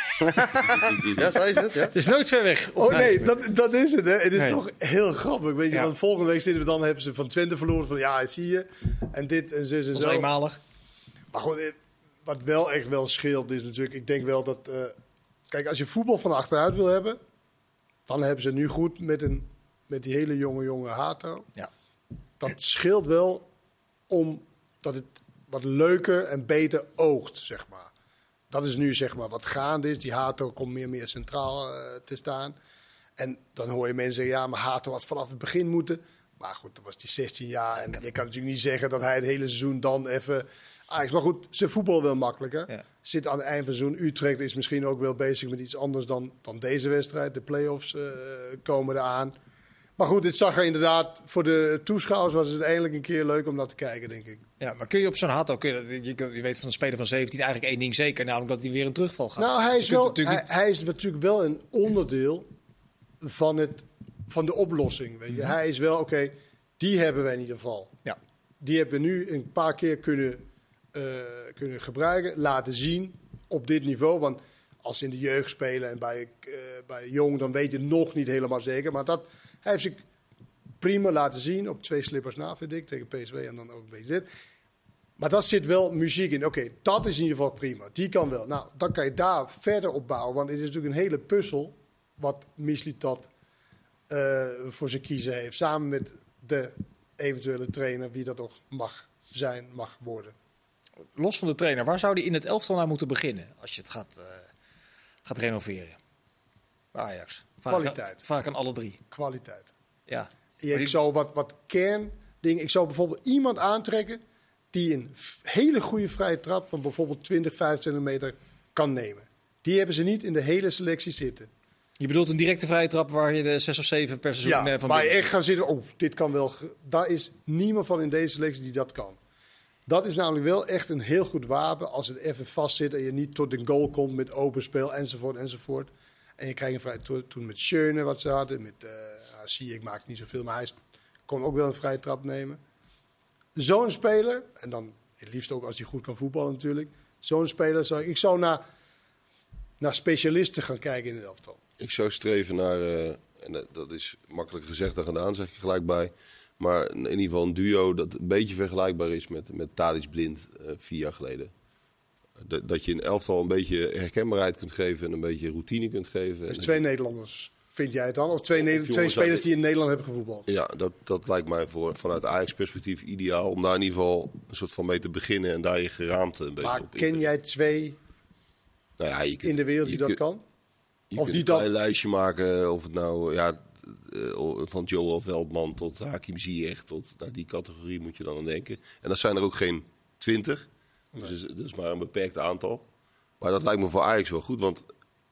Speaker 4: Ja, zo is het. Ja.
Speaker 1: Het is nooit ver weg.
Speaker 2: Oh nee, dat, dat is het. Hè. Het is
Speaker 1: Nee.
Speaker 2: toch heel grappig. Weet je,
Speaker 1: Ja.
Speaker 2: want volgende week zitten we dan, hebben ze van Twente verloren. Van ja, zie je. En dit en zus en
Speaker 1: Dat is
Speaker 2: zo.
Speaker 1: eenmalig.
Speaker 2: Maar goed, eh, wat wel echt wel scheelt is natuurlijk... Ik denk wel dat... eh, kijk, als je voetbal van achteruit wil hebben... dan hebben ze nu goed met, een, met die hele jonge jonge Hato.
Speaker 1: Ja.
Speaker 2: Dat scheelt wel om dat het wat leuker en beter oogt, zeg maar. Dat is nu zeg maar wat gaande is. Die Hato komt meer en meer centraal eh, te staan. En dan hoor je mensen zeggen, ja, maar Hato had vanaf het begin moeten. Maar goed, dan was hij 16 jaar. En je kan natuurlijk niet zeggen dat hij het hele seizoen dan even... Ajax, maar goed, ze voetbal wel makkelijker.
Speaker 1: Ja.
Speaker 2: Zit aan het eind van het seizoen. Utrecht is misschien ook wel bezig met iets anders dan, dan deze wedstrijd. De play-offs eh, komen eraan. Maar goed, dit zag er inderdaad... Voor de toeschouwers was het eindelijk een keer leuk om naar te kijken, denk ik.
Speaker 1: ja, maar kun je op zo'n Hato, kun je, je, kun- je weet van een speler van 17 eigenlijk één ding zeker, namelijk dat hij weer een terugval gaat.
Speaker 2: Nou, hij
Speaker 1: Dus
Speaker 2: is, wel,
Speaker 1: natuurlijk
Speaker 2: hij, hij is natuurlijk wel een onderdeel van, het, van de oplossing. Weet je. Hij is wel, oké, die hebben we in ieder geval.
Speaker 1: Ja.
Speaker 2: Die hebben we nu een paar keer kunnen, kunnen gebruiken, laten zien op dit niveau. Want als ze in de jeugd spelen en bij, eh, bij jong, dan weet je nog niet helemaal zeker. Maar dat, heeft zich prima laten zien op twee slippers na, vind ik, tegen PSV en dan ook een beetje dit. Maar dat zit wel muziek in. Oké, dat is in ieder geval prima. Die kan wel. Nou, dan kan je daar verder op bouwen. Want het is natuurlijk een hele puzzel wat Mislitat eh, voor zijn kiezen heeft. Samen met de eventuele trainer, wie dat ook mag zijn, mag worden.
Speaker 1: Los van de trainer, waar zou hij in het elftal nou moeten beginnen als je het gaat, eh, gaat renoveren? Ajax. Vraag ik-
Speaker 2: Kwaliteit.
Speaker 1: Vraag ik aan alle drie.
Speaker 2: Kwaliteit.
Speaker 1: Ja.
Speaker 2: Ja, ik zou wat, wat kerndingen. Ik zou bijvoorbeeld iemand aantrekken die een hele goede vrije trap van bijvoorbeeld 20, 25 meter kan nemen. Die hebben ze niet in de hele selectie zitten.
Speaker 1: Je bedoelt een directe vrije trap waar je de zes of zeven per seizoen
Speaker 2: Ja,
Speaker 1: eh, van
Speaker 2: maar echt gaan zitten. Oh, dit kan wel. Daar is niemand van in deze selectie die dat kan. Dat is namelijk wel echt een heel goed wapen als het even vast zit en je niet tot de goal komt met open spel enzovoort enzovoort. En je krijgt een vrije to- toen met Schöne wat ze hadden, met uh, ik maakt niet zoveel, maar hij kon ook wel een vrije trap nemen. Zo'n speler en dan het liefst ook als hij goed kan voetballen natuurlijk. Zo'n speler zou ik, zou naar, naar specialisten gaan kijken in het elftal.
Speaker 3: Ik zou streven naar, eh, en dat, is makkelijk gezegd dan gedaan, zeg ik gelijk bij. Maar in ieder geval een duo dat een beetje vergelijkbaar is met, met Tadic Blind eh, vier jaar geleden. Dat, dat je een elftal een beetje herkenbaarheid kunt geven en een beetje routine kunt geven.
Speaker 2: Dus twee Nederlanders, vind jij het dan? Of twee, twee spelers
Speaker 3: uit-
Speaker 2: die in Nederland hebben gevoetbald?
Speaker 3: Ja, dat, dat lijkt mij voor, vanuit Ajax-perspectief ideaal. Om daar in ieder geval een soort van mee te beginnen en daar je geraamte een beetje
Speaker 2: Maar
Speaker 3: op
Speaker 2: ken jij twee
Speaker 3: Nou ja, je kunt-
Speaker 2: in de wereld die dat kan?
Speaker 3: Je
Speaker 2: Of
Speaker 3: kunt
Speaker 2: die
Speaker 3: een
Speaker 2: dat-
Speaker 3: lijstje maken, of het nou ja, eh, van Joel Veldman tot Hakim Ziyech, tot naar die categorie moet je dan aan denken. En dat zijn er ook geen twintig, dus dat is, dat is maar een beperkt aantal. Maar dat lijkt me voor Ajax wel goed, want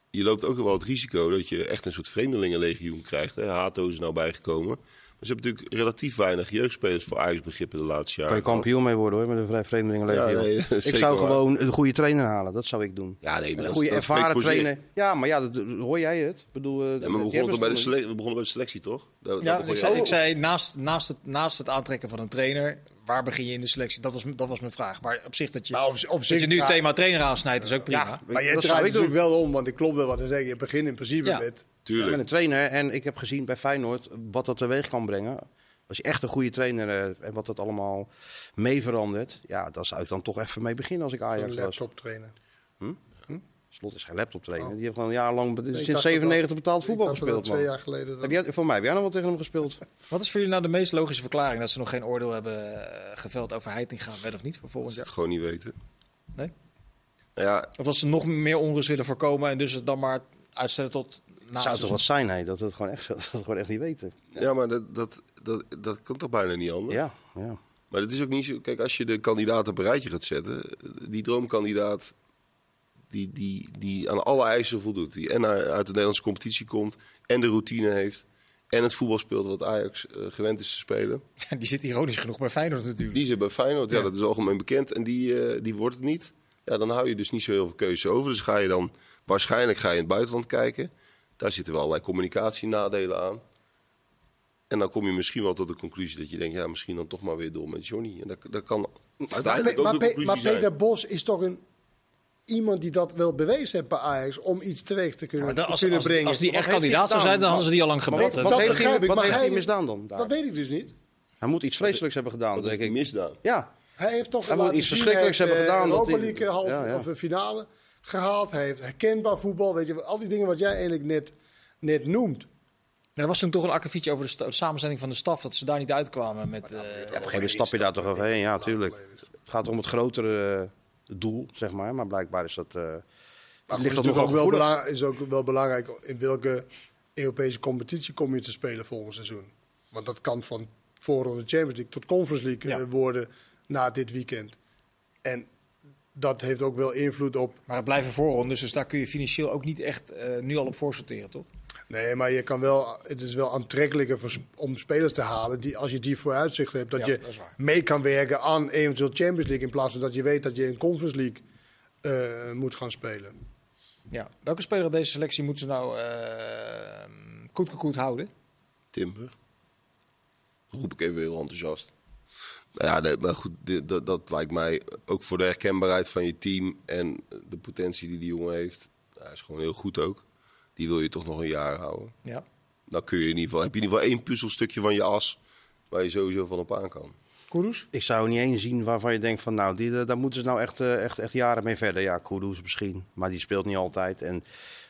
Speaker 3: je loopt ook wel het risico dat je echt een soort vreemdelingenlegioen krijgt. Hè. Hato is er nou bijgekomen. Maar ze hebben natuurlijk relatief weinig jeugdspelers voor Ajax begrippen de laatste
Speaker 4: Kan
Speaker 3: jaren.
Speaker 4: je kampioen mee worden hoor, met een vrij vreemdelingenlegio.
Speaker 3: Ja, nee, dat
Speaker 4: ik zou
Speaker 3: waar.
Speaker 4: gewoon een goede trainer halen, dat zou ik doen.
Speaker 3: Ja, nee, maar
Speaker 4: een
Speaker 3: dat-
Speaker 4: goede
Speaker 3: dat
Speaker 4: ervaren
Speaker 3: zich.
Speaker 4: trainer. Ja, maar ja, dat, dat- hoor jij het? Ik bedoel, eh,
Speaker 3: Ja, maar we begonnen, bij de selectie, we begonnen bij de selectie, toch? Daar
Speaker 1: Ja,
Speaker 3: begon
Speaker 1: ik
Speaker 3: je
Speaker 1: zei, ik zei naast, naast, het, naast het aantrekken van een trainer, waar begin je in de selectie? Dat was, dat was mijn vraag. Maar op zich dat je,
Speaker 2: op, op
Speaker 1: dat
Speaker 2: zich,
Speaker 1: je nu
Speaker 2: ja,
Speaker 1: het thema trainer aansnijdt, is ook prima.
Speaker 4: Ja,
Speaker 2: Maar
Speaker 4: dat
Speaker 2: draait natuurlijk
Speaker 4: doen.
Speaker 2: wel om, want ik klopt wel wat te zeggen. Je begint in principe
Speaker 1: Ja.
Speaker 2: met...
Speaker 3: Tuurlijk.
Speaker 4: met een trainer. En ik heb gezien bij Feyenoord wat dat teweeg kan brengen. Als je echt een goede trainer eh, en wat dat allemaal mee verandert. Ja, daar zou ik dan toch even mee beginnen als ik
Speaker 2: Een
Speaker 4: Ajax was.
Speaker 2: laptop trainer.
Speaker 4: Slot is geen laptop trainer. Die heeft gewoon jarenlang be-
Speaker 2: Ik dacht
Speaker 4: sinds
Speaker 2: dat
Speaker 4: 97
Speaker 2: dat-
Speaker 4: betaald voetbal
Speaker 2: ik dacht dat dat
Speaker 4: gespeeld.
Speaker 2: twee jaar geleden... dat-
Speaker 4: Heb jij, voor mij heb jij nog wel tegen hem gespeeld.
Speaker 1: Wat is voor jullie nou de meest logische verklaring dat ze nog geen oordeel hebben eh, geveld over Heitinga, wel of niet, voor
Speaker 3: Dat
Speaker 1: volgend
Speaker 3: ze het
Speaker 1: jaar?
Speaker 3: gewoon niet weten.
Speaker 1: Nee?
Speaker 3: Nou ja,
Speaker 1: Of dat ze nog meer onrust willen voorkomen en dus het dan maar uitstellen tot
Speaker 4: Het
Speaker 1: het
Speaker 4: zou toch wat zijn, hè, dat we het gewoon echt, dat we het gewoon echt niet weten.
Speaker 3: Ja, maar dat, dat, dat, dat kan toch bijna niet anders?
Speaker 4: Ja, ja.
Speaker 3: Maar het is ook niet zo... Kijk, als je de kandidaten op een rijtje gaat zetten... Die droomkandidaat die, die, die aan alle eisen voldoet. Die en uit de Nederlandse competitie komt... en de routine heeft... en het voetbal speelt wat Ajax eh, gewend is te spelen.
Speaker 1: Die zit ironisch genoeg bij Feyenoord natuurlijk.
Speaker 3: Die zit bij Feyenoord, ja,
Speaker 1: Ja.
Speaker 3: dat is algemeen bekend. En die, eh, die wordt het niet. Ja, dan hou je dus niet zo heel veel keuze over. Dus ga je dan... Waarschijnlijk ga je in het buitenland kijken. Daar zitten wel allerlei communicatienadelen aan. En dan kom je misschien wel tot de conclusie dat je denkt... ja, misschien dan toch maar weer door met Johnny. En dat, dat kan
Speaker 2: Maar,
Speaker 3: uiteindelijk
Speaker 2: Pe- maar,
Speaker 3: ook de zijn.
Speaker 2: Peter Bos is toch een, iemand die dat wel bewezen heeft bij Ajax... om iets teweeg te kunnen,
Speaker 1: maar dan-
Speaker 2: te
Speaker 1: als,
Speaker 2: kunnen
Speaker 1: als,
Speaker 2: brengen.
Speaker 1: als die
Speaker 4: Wat
Speaker 1: echt kandidaat zou zijn, dan hadden ze die al lang
Speaker 4: Wat,
Speaker 1: gebeld.
Speaker 4: wat,
Speaker 2: dat
Speaker 4: heeft, hij, wat
Speaker 2: maar
Speaker 4: heeft
Speaker 2: hij-
Speaker 4: hij misdaan dan? daar?
Speaker 2: Dat weet ik dus niet.
Speaker 4: Hij moet iets vreselijks hebben gedaan,
Speaker 3: Dat
Speaker 4: denk
Speaker 3: heeft hij
Speaker 4: ik.
Speaker 3: misdaan.
Speaker 4: Ja,
Speaker 2: Hij heeft toch
Speaker 4: Hij moet iets verschrikkelijks hebben
Speaker 2: eh,
Speaker 4: gedaan, dat
Speaker 2: Europa
Speaker 4: hij-
Speaker 2: League halve
Speaker 4: Ja, ja.
Speaker 2: of een finale gehaald. Heeft herkenbaar voetbal. Weet je, al die dingen wat jij eigenlijk net, net noemt.
Speaker 1: Ja, er was toen toch een akkefietje over de, sta- de samenstelling van de staf, dat ze daar niet uitkwamen met... eh,
Speaker 4: op een gegeven moment stap je daar toch overheen. Ja, tuurlijk. Het gaat om het grotere eh, doel, zeg maar. Maar blijkbaar is dat... eh
Speaker 2: Maar
Speaker 4: ligt dat
Speaker 2: ook wel, belang, is ook wel belangrijk in welke Europese competitie kom je te spelen volgend seizoen. Want dat kan van voorronde Champions League tot Conference League
Speaker 1: Ja.
Speaker 2: worden na dit weekend. En dat heeft ook wel invloed op.
Speaker 1: Maar het blijven voorrondes, dus daar kun je financieel ook niet echt eh, nu al op voorsorteren, toch?
Speaker 2: Nee, maar je kan wel, het is wel aantrekkelijker voor, om spelers te halen die, als je die vooruitzicht hebt, dat
Speaker 1: Ja,
Speaker 2: je
Speaker 1: dat
Speaker 2: mee kan werken aan eventueel Champions League in plaats van dat je weet dat je in Conference League eh, moet gaan spelen.
Speaker 1: Ja. Welke speler uit deze selectie moeten ze nou eh goed goed houden?
Speaker 3: Timber. Roep ik even heel enthousiast. Nou ja, nee, maar goed, dit- dat, dat lijkt mij ook voor de herkenbaarheid van je team en de potentie die die jongen heeft. Hij is gewoon heel goed ook. Die wil je toch nog een jaar houden.
Speaker 1: Ja.
Speaker 3: Dan kun je in ieder geval, heb je in ieder geval één puzzelstukje van je as waar je sowieso van op aan kan.
Speaker 1: Kudus?
Speaker 4: Ik zou niet één zien waarvan je denkt van nou, die, daar moeten ze nou echt, eh, echt, echt jaren mee verder. Ja, Kudus misschien, maar die speelt niet altijd. En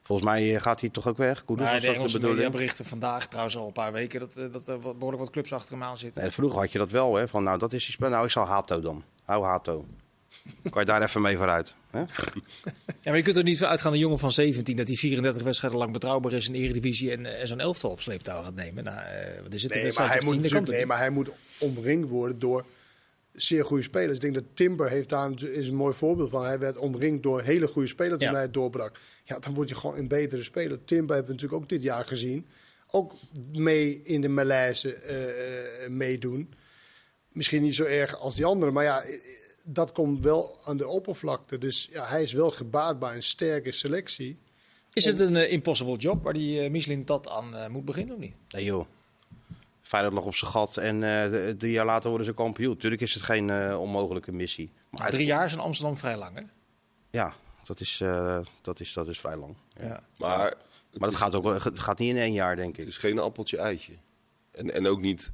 Speaker 4: volgens mij eh, gaat hij toch ook weg. Kudus,
Speaker 1: Nee, de Engelse media berichten vandaag, trouwens al een paar weken, dat, eh, dat er wat- behoorlijk wat clubs achter hem aan zitten.
Speaker 4: Nee, vroeger had je dat wel, hè? Van nou, dat is die spel. Nou, ik zal Hato dan. Hou Hato. kan je daar even mee vooruit. Hè?
Speaker 1: Ja, maar je kunt er niet van uitgaan, een jongen van 17, dat hij 34 wedstrijden lang betrouwbaar is in de Eredivisie en, eh, en zo'n elftal op sleeptouw gaat nemen. Nou, eh, er zit een
Speaker 2: Nee, maar hij moet, nee, maar hij moet omringd worden door zeer goede spelers. Ik denk dat Timber heeft daar een- is een mooi voorbeeld van. Hij werd omringd door hele goede spelers toen
Speaker 1: Ja.
Speaker 2: hij doorbrak. Ja, dan word je gewoon een betere speler. Timber hebben we natuurlijk ook dit jaar gezien. Ook mee in de malaise eh, eh, meedoen. Misschien niet zo erg als die anderen, maar ja, eh, dat komt wel aan de oppervlakte. Dus ja, hij is wel gebaat bij een sterke selectie.
Speaker 1: Is het een impossible job waar die uh, Michelin dat aan moet beginnen of niet?
Speaker 4: Nee joh. Feyenoord lag op zijn gat en eh, drie jaar later worden ze kampioen. Tuurlijk is het geen eh, onmogelijke missie. Maar
Speaker 1: Maar drie jaar is in Amsterdam vrij lang, hè?
Speaker 4: Ja, dat is, eh, dat is, dat is vrij lang.
Speaker 1: Ja.
Speaker 3: Maar, het,
Speaker 4: Maar dat
Speaker 3: is,
Speaker 4: gaat, ook, wel- het gaat niet in één jaar, denk
Speaker 3: het
Speaker 4: ik.
Speaker 3: is geen appeltje-eitje. En, en ook niet...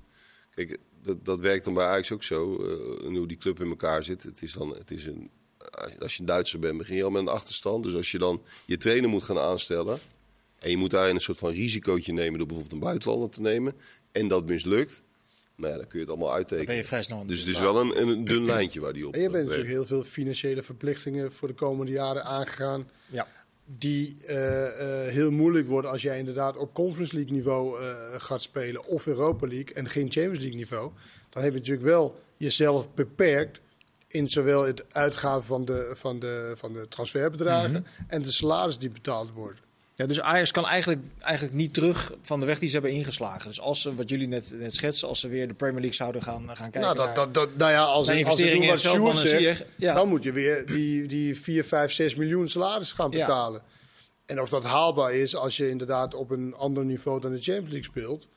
Speaker 3: Kijk, dat, dat werkt dan bij Ajax ook zo. eh, hoe die club in elkaar zit. Het is dan... Het is een, als je een Duitser bent, begin je al met een achterstand. Dus als je dan je trainer moet gaan aanstellen... en je moet daarin een soort van risicootje nemen... door bijvoorbeeld een buitenlander te nemen... en dat mislukt... Nou ja, dan kun je het allemaal
Speaker 1: Dan
Speaker 3: uittekenen.
Speaker 1: ben je vrij snel
Speaker 3: Dus het is wel een, een dun lijntje waar die op
Speaker 2: En je bent
Speaker 3: werkt.
Speaker 2: natuurlijk heel veel financiële verplichtingen voor de komende jaren aangegaan.
Speaker 1: Ja.
Speaker 2: die eh, eh, heel moeilijk worden als jij inderdaad op Conference League niveau eh, gaat spelen of Europa League en geen Champions League niveau. Dan heb je natuurlijk wel jezelf beperkt in zowel het uitgaven van de, van de, van de transferbedragen en de salaris die betaald worden.
Speaker 1: Ja, dus Ajax kan eigenlijk, eigenlijk niet terug van de weg die ze hebben ingeslagen. Dus als ze, wat jullie net, net schetsen, als ze weer de Premier League zouden gaan, gaan kijken
Speaker 2: Nou, dat,
Speaker 1: naar,
Speaker 2: dat, dat, nou ja, als, als ik
Speaker 1: investeringen
Speaker 2: doe
Speaker 1: in
Speaker 2: wat zegt.
Speaker 1: Ja.
Speaker 2: dan moet je weer die, die 4, 5, 6 miljoen salaris gaan
Speaker 1: Ja.
Speaker 2: betalen. En of dat haalbaar is als je inderdaad op een ander niveau dan de Champions League speelt.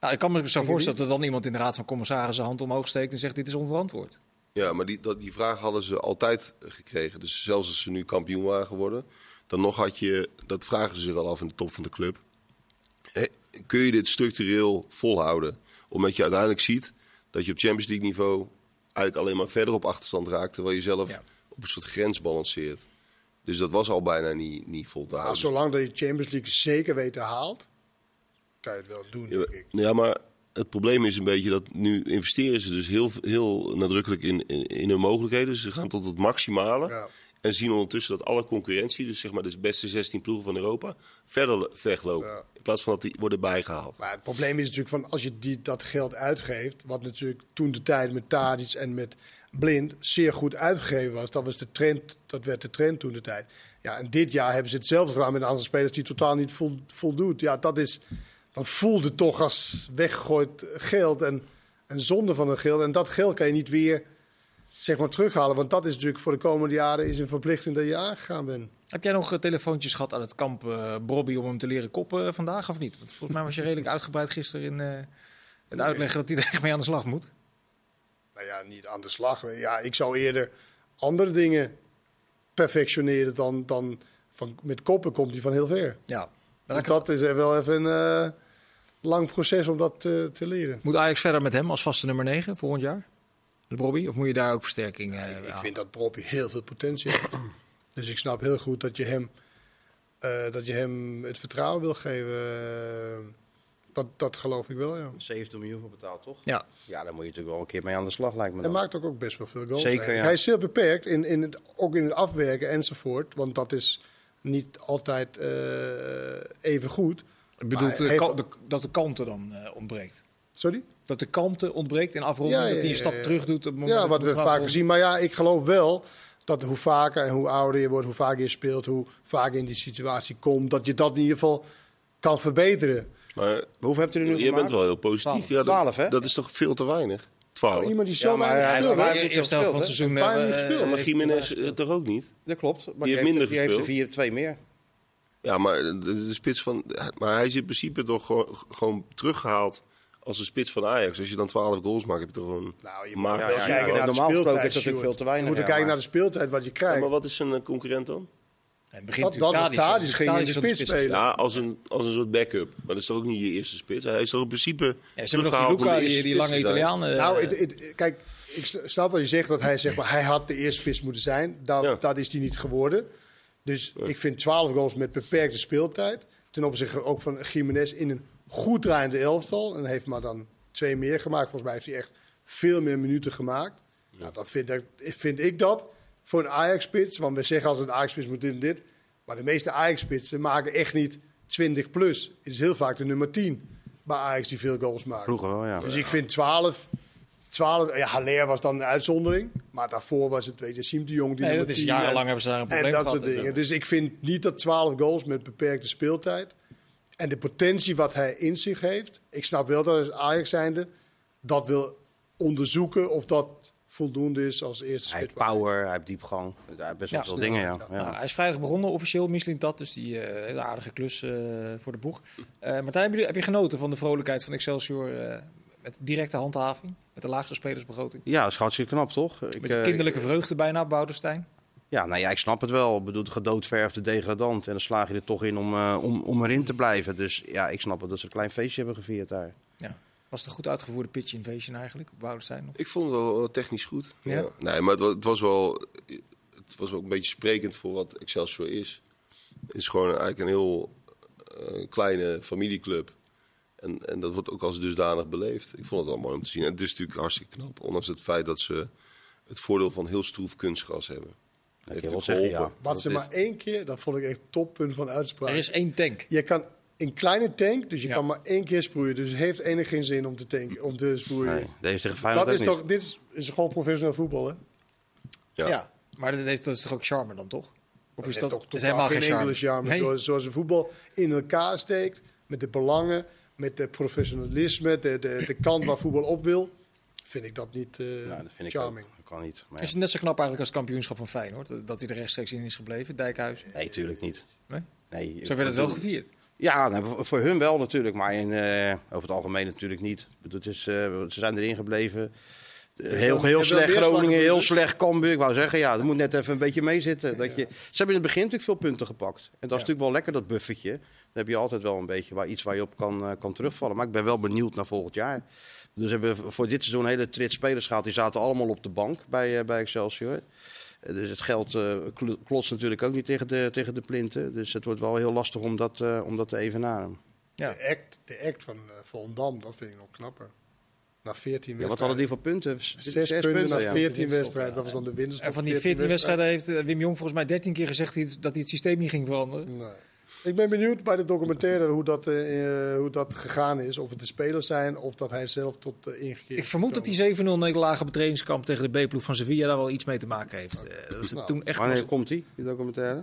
Speaker 1: Nou, ik kan me zo voorstellen dat er dan iemand in de Raad van Commissarissen hand omhoog steekt en zegt dit is onverantwoord.
Speaker 3: Ja, maar die, dat, die vraag hadden ze altijd gekregen. Dus zelfs als ze nu kampioen waren geworden, dan nog had je, dat vragen ze zich al af in de top van de club. Kun je dit structureel volhouden? Omdat je uiteindelijk ziet dat je op Champions League niveau eigenlijk alleen maar verder op achterstand raakt, terwijl je zelf
Speaker 1: Ja.
Speaker 3: op een soort grens balanceert. Dus dat was al bijna niet, niet vol te
Speaker 2: Nou, zolang dat je Champions League zeker weten haalt, kan je het wel doen,
Speaker 3: Ja,
Speaker 2: denk ik.
Speaker 3: ja, maar het probleem is een beetje dat nu investeren ze dus heel, heel nadrukkelijk in, in, in hun mogelijkheden. Ze gaan tot het maximale.
Speaker 2: Ja.
Speaker 3: En zien ondertussen dat alle concurrentie, dus zeg maar de beste 16 ploegen van Europa, verder weglopen.
Speaker 2: Ja.
Speaker 3: In plaats van dat die worden bijgehaald.
Speaker 2: Maar het probleem is natuurlijk van als je die, dat geld uitgeeft, wat natuurlijk toen de tijd met Tadic en met Blind zeer goed uitgegeven was. Dat was de trend, dat werd de trend toen de tijd. Ja, en dit jaar hebben ze hetzelfde gedaan met een aantal spelers die totaal niet vol, voldoet. Ja, dat is, dan voelde toch als weggegooid geld en een zonde van een geld. En dat geld kan je niet weer zeg maar terughalen, want dat is natuurlijk voor de komende jaren is een verplichting dat je aangegaan bent.
Speaker 1: Heb jij nog eh, telefoontjes gehad aan het kamp eh Brobby om hem te leren koppen eh, vandaag of niet? Want volgens mij was je redelijk uitgebreid gisteren in het uitleggen dat hij er echt mee aan de slag moet.
Speaker 2: nou ja, niet aan de slag. Ja, ik zou eerder andere dingen perfectioneren dan, dan van, met koppen komt hij van heel ver.
Speaker 1: Ja.
Speaker 2: Dus dat is wel even een lang proces om dat te leren.
Speaker 1: Moet Ajax verder met hem als vaste nummer 9 volgend jaar? Met Brobby? Of moet je daar ook versterking eh
Speaker 2: ik vind dat Broppy heel veel potentie heeft. Dus ik snap heel goed dat je hem, eh, dat je hem het vertrouwen wil geven. Eh, dat, dat geloof ik wel, ja.
Speaker 4: 70 miljoen voor betaald, toch?
Speaker 1: Ja.
Speaker 4: Ja, daar moet je natuurlijk wel een keer mee aan de slag, lijkt me
Speaker 2: Hij
Speaker 4: dan.
Speaker 2: maakt ook, ook best wel veel goals.
Speaker 4: Zeker, ja.
Speaker 2: Hij is heel beperkt, in, in het, ook in het afwerken enzovoort. Want dat is niet altijd eh, even goed.
Speaker 1: Ik bedoel de
Speaker 2: heeft-
Speaker 1: de- dat de kalmte dan eh, ontbreekt.
Speaker 2: Sorry?
Speaker 1: Dat de kalmte ontbreekt in afronding,
Speaker 2: Ja, ja,
Speaker 1: dat hij een
Speaker 2: ja,
Speaker 1: stap
Speaker 2: ja.
Speaker 1: terug doet. Op het moment
Speaker 2: Ja, wat we vaker
Speaker 1: gaan
Speaker 2: zien. Maar ja, ik geloof wel dat hoe vaker en hoe ouder je wordt, hoe vaker je speelt, hoe vaker je in die situatie komt, dat je dat in ieder geval kan verbeteren.
Speaker 3: Maar
Speaker 4: Hoeveel hebt u er nu
Speaker 3: je bent wel heel positief.
Speaker 1: Twaalf.
Speaker 3: Ja, dat,
Speaker 4: Twaalf, hè?
Speaker 3: dat is toch veel te weinig? 12.
Speaker 2: Iemand die
Speaker 4: Ja,
Speaker 2: zo
Speaker 4: maar
Speaker 2: weinig
Speaker 4: hij-
Speaker 1: heeft de eerste helft van het
Speaker 4: gespeeld,
Speaker 1: seizoen...
Speaker 2: Bijna niet
Speaker 1: eh,
Speaker 2: gespeeld.
Speaker 3: maar Jiménez eh, toch ook niet?
Speaker 4: Dat klopt. Maar
Speaker 3: Die heeft minder
Speaker 4: die heeft er
Speaker 3: gespeeld.
Speaker 4: vier, twee meer.
Speaker 3: Ja, maar de, de spits van. Maar hij is in principe toch gewoon, gewoon teruggehaald als een spits van Ajax. Als je dan 12 goals maakt, heb je toch gewoon.
Speaker 2: Nou, je
Speaker 3: Maar-
Speaker 2: moet
Speaker 3: ja,
Speaker 2: wel
Speaker 3: ja,
Speaker 2: kijken
Speaker 3: ja,
Speaker 2: naar de
Speaker 4: normaal gesproken
Speaker 2: speeltijd.
Speaker 4: is dat veel te weinig,
Speaker 2: Je moet
Speaker 4: ja,
Speaker 2: kijken
Speaker 4: maar-
Speaker 2: naar de speeltijd wat je
Speaker 3: Ja,
Speaker 2: krijgt.
Speaker 3: maar wat is een eh, concurrent dan?
Speaker 1: het begint
Speaker 2: Dat, dat Tadic, ging in de spits spelen.
Speaker 3: Ja, als een, als een soort backup. Maar dat is toch ook niet je eerste spits? Hij is toch in principe
Speaker 1: Ja, ze hebben nog die Luca, die, die lange. Italiaan. eh,
Speaker 2: Nou, kijk, ik snap wat je zegt, dat hij, zeg maar, hij had de eerste spits moeten zijn. Dat,
Speaker 3: Ja.
Speaker 2: dat is hij niet geworden. Dus ik vind 12 goals met beperkte speeltijd. Ten opzichte ook van Jiménez in een goed draaiende elftal. En heeft maar dan twee meer gemaakt. Volgens mij heeft hij echt veel meer minuten gemaakt. Nou, dan vind ik, vind ik dat voor een Ajax-spits. Want we zeggen altijd een Ajax-spits moet dit en dit. Maar de meeste Ajax-spitsen maken echt niet 20 plus. Het is heel vaak de nummer 10 bij Ajax die veel goals maakt.
Speaker 4: Vroeger wel, ja.
Speaker 2: Dus ik vind 12. 12 ja, Haller was dan een uitzondering. Maar daarvoor was het, weet je, Siem de Jong. Die
Speaker 1: Nee, dat is
Speaker 2: 10
Speaker 1: jarenlang
Speaker 2: en-
Speaker 1: hebben ze daar een
Speaker 2: En
Speaker 1: probleem
Speaker 2: dat
Speaker 1: gehad.
Speaker 2: soort dingen. Dus ik vind niet dat 12 goals met beperkte speeltijd. En de potentie wat hij in zich heeft. Ik snap wel dat als Ajax zijnde dat wil onderzoeken of dat voldoende is als eerste
Speaker 4: Hij heeft power, hij heeft diepgang. Hij heeft best wel
Speaker 1: Ja,
Speaker 4: veel
Speaker 2: snel,
Speaker 4: dingen, ja.
Speaker 2: ja.
Speaker 4: ja.
Speaker 1: Nou, hij is vrijdag begonnen, officieel, Michelin dat. Dus die eh, hele aardige klus eh, voor de boeg. Eh Martijn, heb je, heb je genoten van de vrolijkheid van Excelsior eh, met directe handhaving? Met de laagste spelersbegroting?
Speaker 4: Ja, dat is hartstikke knap, toch? Ik,
Speaker 1: Met kinderlijke vreugde bijna, Boudenstein.
Speaker 4: Ja, nou ja, ik snap het wel. Ik bedoel, de gedoodverfde degradant. En dan slaag je er toch in om, eh, om, om erin te blijven. Dus ja, ik snap het dat ze een klein feestje hebben gevierd daar.
Speaker 1: Was het een goed uitgevoerde pitch invasion eigenlijk, op Boudenstein? Of?
Speaker 3: Ik vond het wel wel technisch goed.
Speaker 1: Ja?
Speaker 3: Ja. Nee, maar het was, het was wel het was wel een beetje sprekend voor wat Excelsior is. Het is gewoon eigenlijk een heel eh, kleine familieclub. En, en dat wordt ook als dusdanig beleefd. Ik vond het wel mooi om te zien. En het is natuurlijk hartstikke knap. Ondanks het feit dat ze het voordeel van heel stroef kunstgras hebben.
Speaker 4: Dat
Speaker 3: Heeft
Speaker 4: je wel
Speaker 3: natuurlijk
Speaker 4: zeggen, ja.
Speaker 2: Wat
Speaker 3: Dat
Speaker 2: ze maar één keer, dat vond ik echt toppunt van uitspraak.
Speaker 1: Er is één tank.
Speaker 2: Je kan een kleine tank, dus je
Speaker 1: Ja.
Speaker 2: kan maar één keer sproeien. Dus het heeft enig geen zin om te, tanken, om te sproeien.
Speaker 4: Nee, deze tegen Feyenoord
Speaker 2: dat is
Speaker 4: niet.
Speaker 2: toch, dit is, is gewoon professioneel voetbal, hè?
Speaker 3: Ja.
Speaker 1: Ja. maar dat, heeft, dat is toch ook charme dan, toch? Of is dat,
Speaker 2: toch,
Speaker 1: dat is helemaal geen
Speaker 2: geen
Speaker 1: charme?
Speaker 2: enkele charme.
Speaker 1: Nee?
Speaker 2: Zoals, zoals de voetbal in elkaar steekt, met de belangen, met de professionalisme, de, de, de kant waar voetbal op wil, vind ik dat niet eh
Speaker 4: Ja, dat vind ik
Speaker 2: charming.
Speaker 4: Dat kan niet. Maar
Speaker 1: Is het net zo knap eigenlijk als het kampioenschap van Feyenoord? Dat- Dat hij er rechtstreeks in is gebleven, Dijkhuis?
Speaker 4: Nee, tuurlijk niet.
Speaker 1: Nee?
Speaker 4: Nee,
Speaker 1: Zo werd het wel gevierd.
Speaker 4: Ja, nou, voor- hun wel natuurlijk, maar in, eh, over het algemeen natuurlijk niet. Het is, eh, ze zijn erin gebleven. Heel,
Speaker 2: wel-
Speaker 4: heel
Speaker 2: wel
Speaker 4: slecht Groningen, heel slecht Cambuur. Ik wou zeggen, ja, er moet net even een beetje meezitten. Dat je, ze hebben in het begin natuurlijk veel punten gepakt. En dat is natuurlijk wel lekker, dat buffertje. Dan heb je altijd wel een beetje waar, iets waar je op kan, eh, kan terugvallen. Maar ik ben wel benieuwd naar volgend jaar. Dus hebben voor dit seizoen een hele trit spelers gehad. Die zaten allemaal op de bank bij, eh, bij Excelsior. Eh, Dus het geld kl- klotst natuurlijk ook niet tegen de, tegen de plinten. Dus het wordt wel heel lastig om dat, om dat te evenaren.
Speaker 1: Ja.
Speaker 2: De act, de act van uh, Volendam, dat vind ik nog knapper. Na 14
Speaker 4: Ja, wat hadden
Speaker 2: wedstrijden.
Speaker 4: die voor punten?
Speaker 2: Zes, punten na
Speaker 4: ja.
Speaker 2: 14
Speaker 1: Ja.
Speaker 2: wedstrijden. Dat was dan de winst.
Speaker 1: En van die 14 wedstrijden heeft Wim Jong volgens mij 13 keer gezegd dat hij het systeem niet ging veranderen.
Speaker 2: Nee. Ik ben benieuwd bij de documentaire hoe dat, eh, eh, hoe dat gegaan is. Of het de spelers zijn of dat hij zelf tot uh, ingekeerd
Speaker 1: Ik vermoed dat die 7-0 nederlaag op het trainingskamp tegen de B-ploeg van Sevilla daar wel iets mee te maken heeft. Eh, dat is
Speaker 2: Nou,
Speaker 1: toen echt
Speaker 4: Wanneer
Speaker 1: was-
Speaker 4: komt die, die documentaire?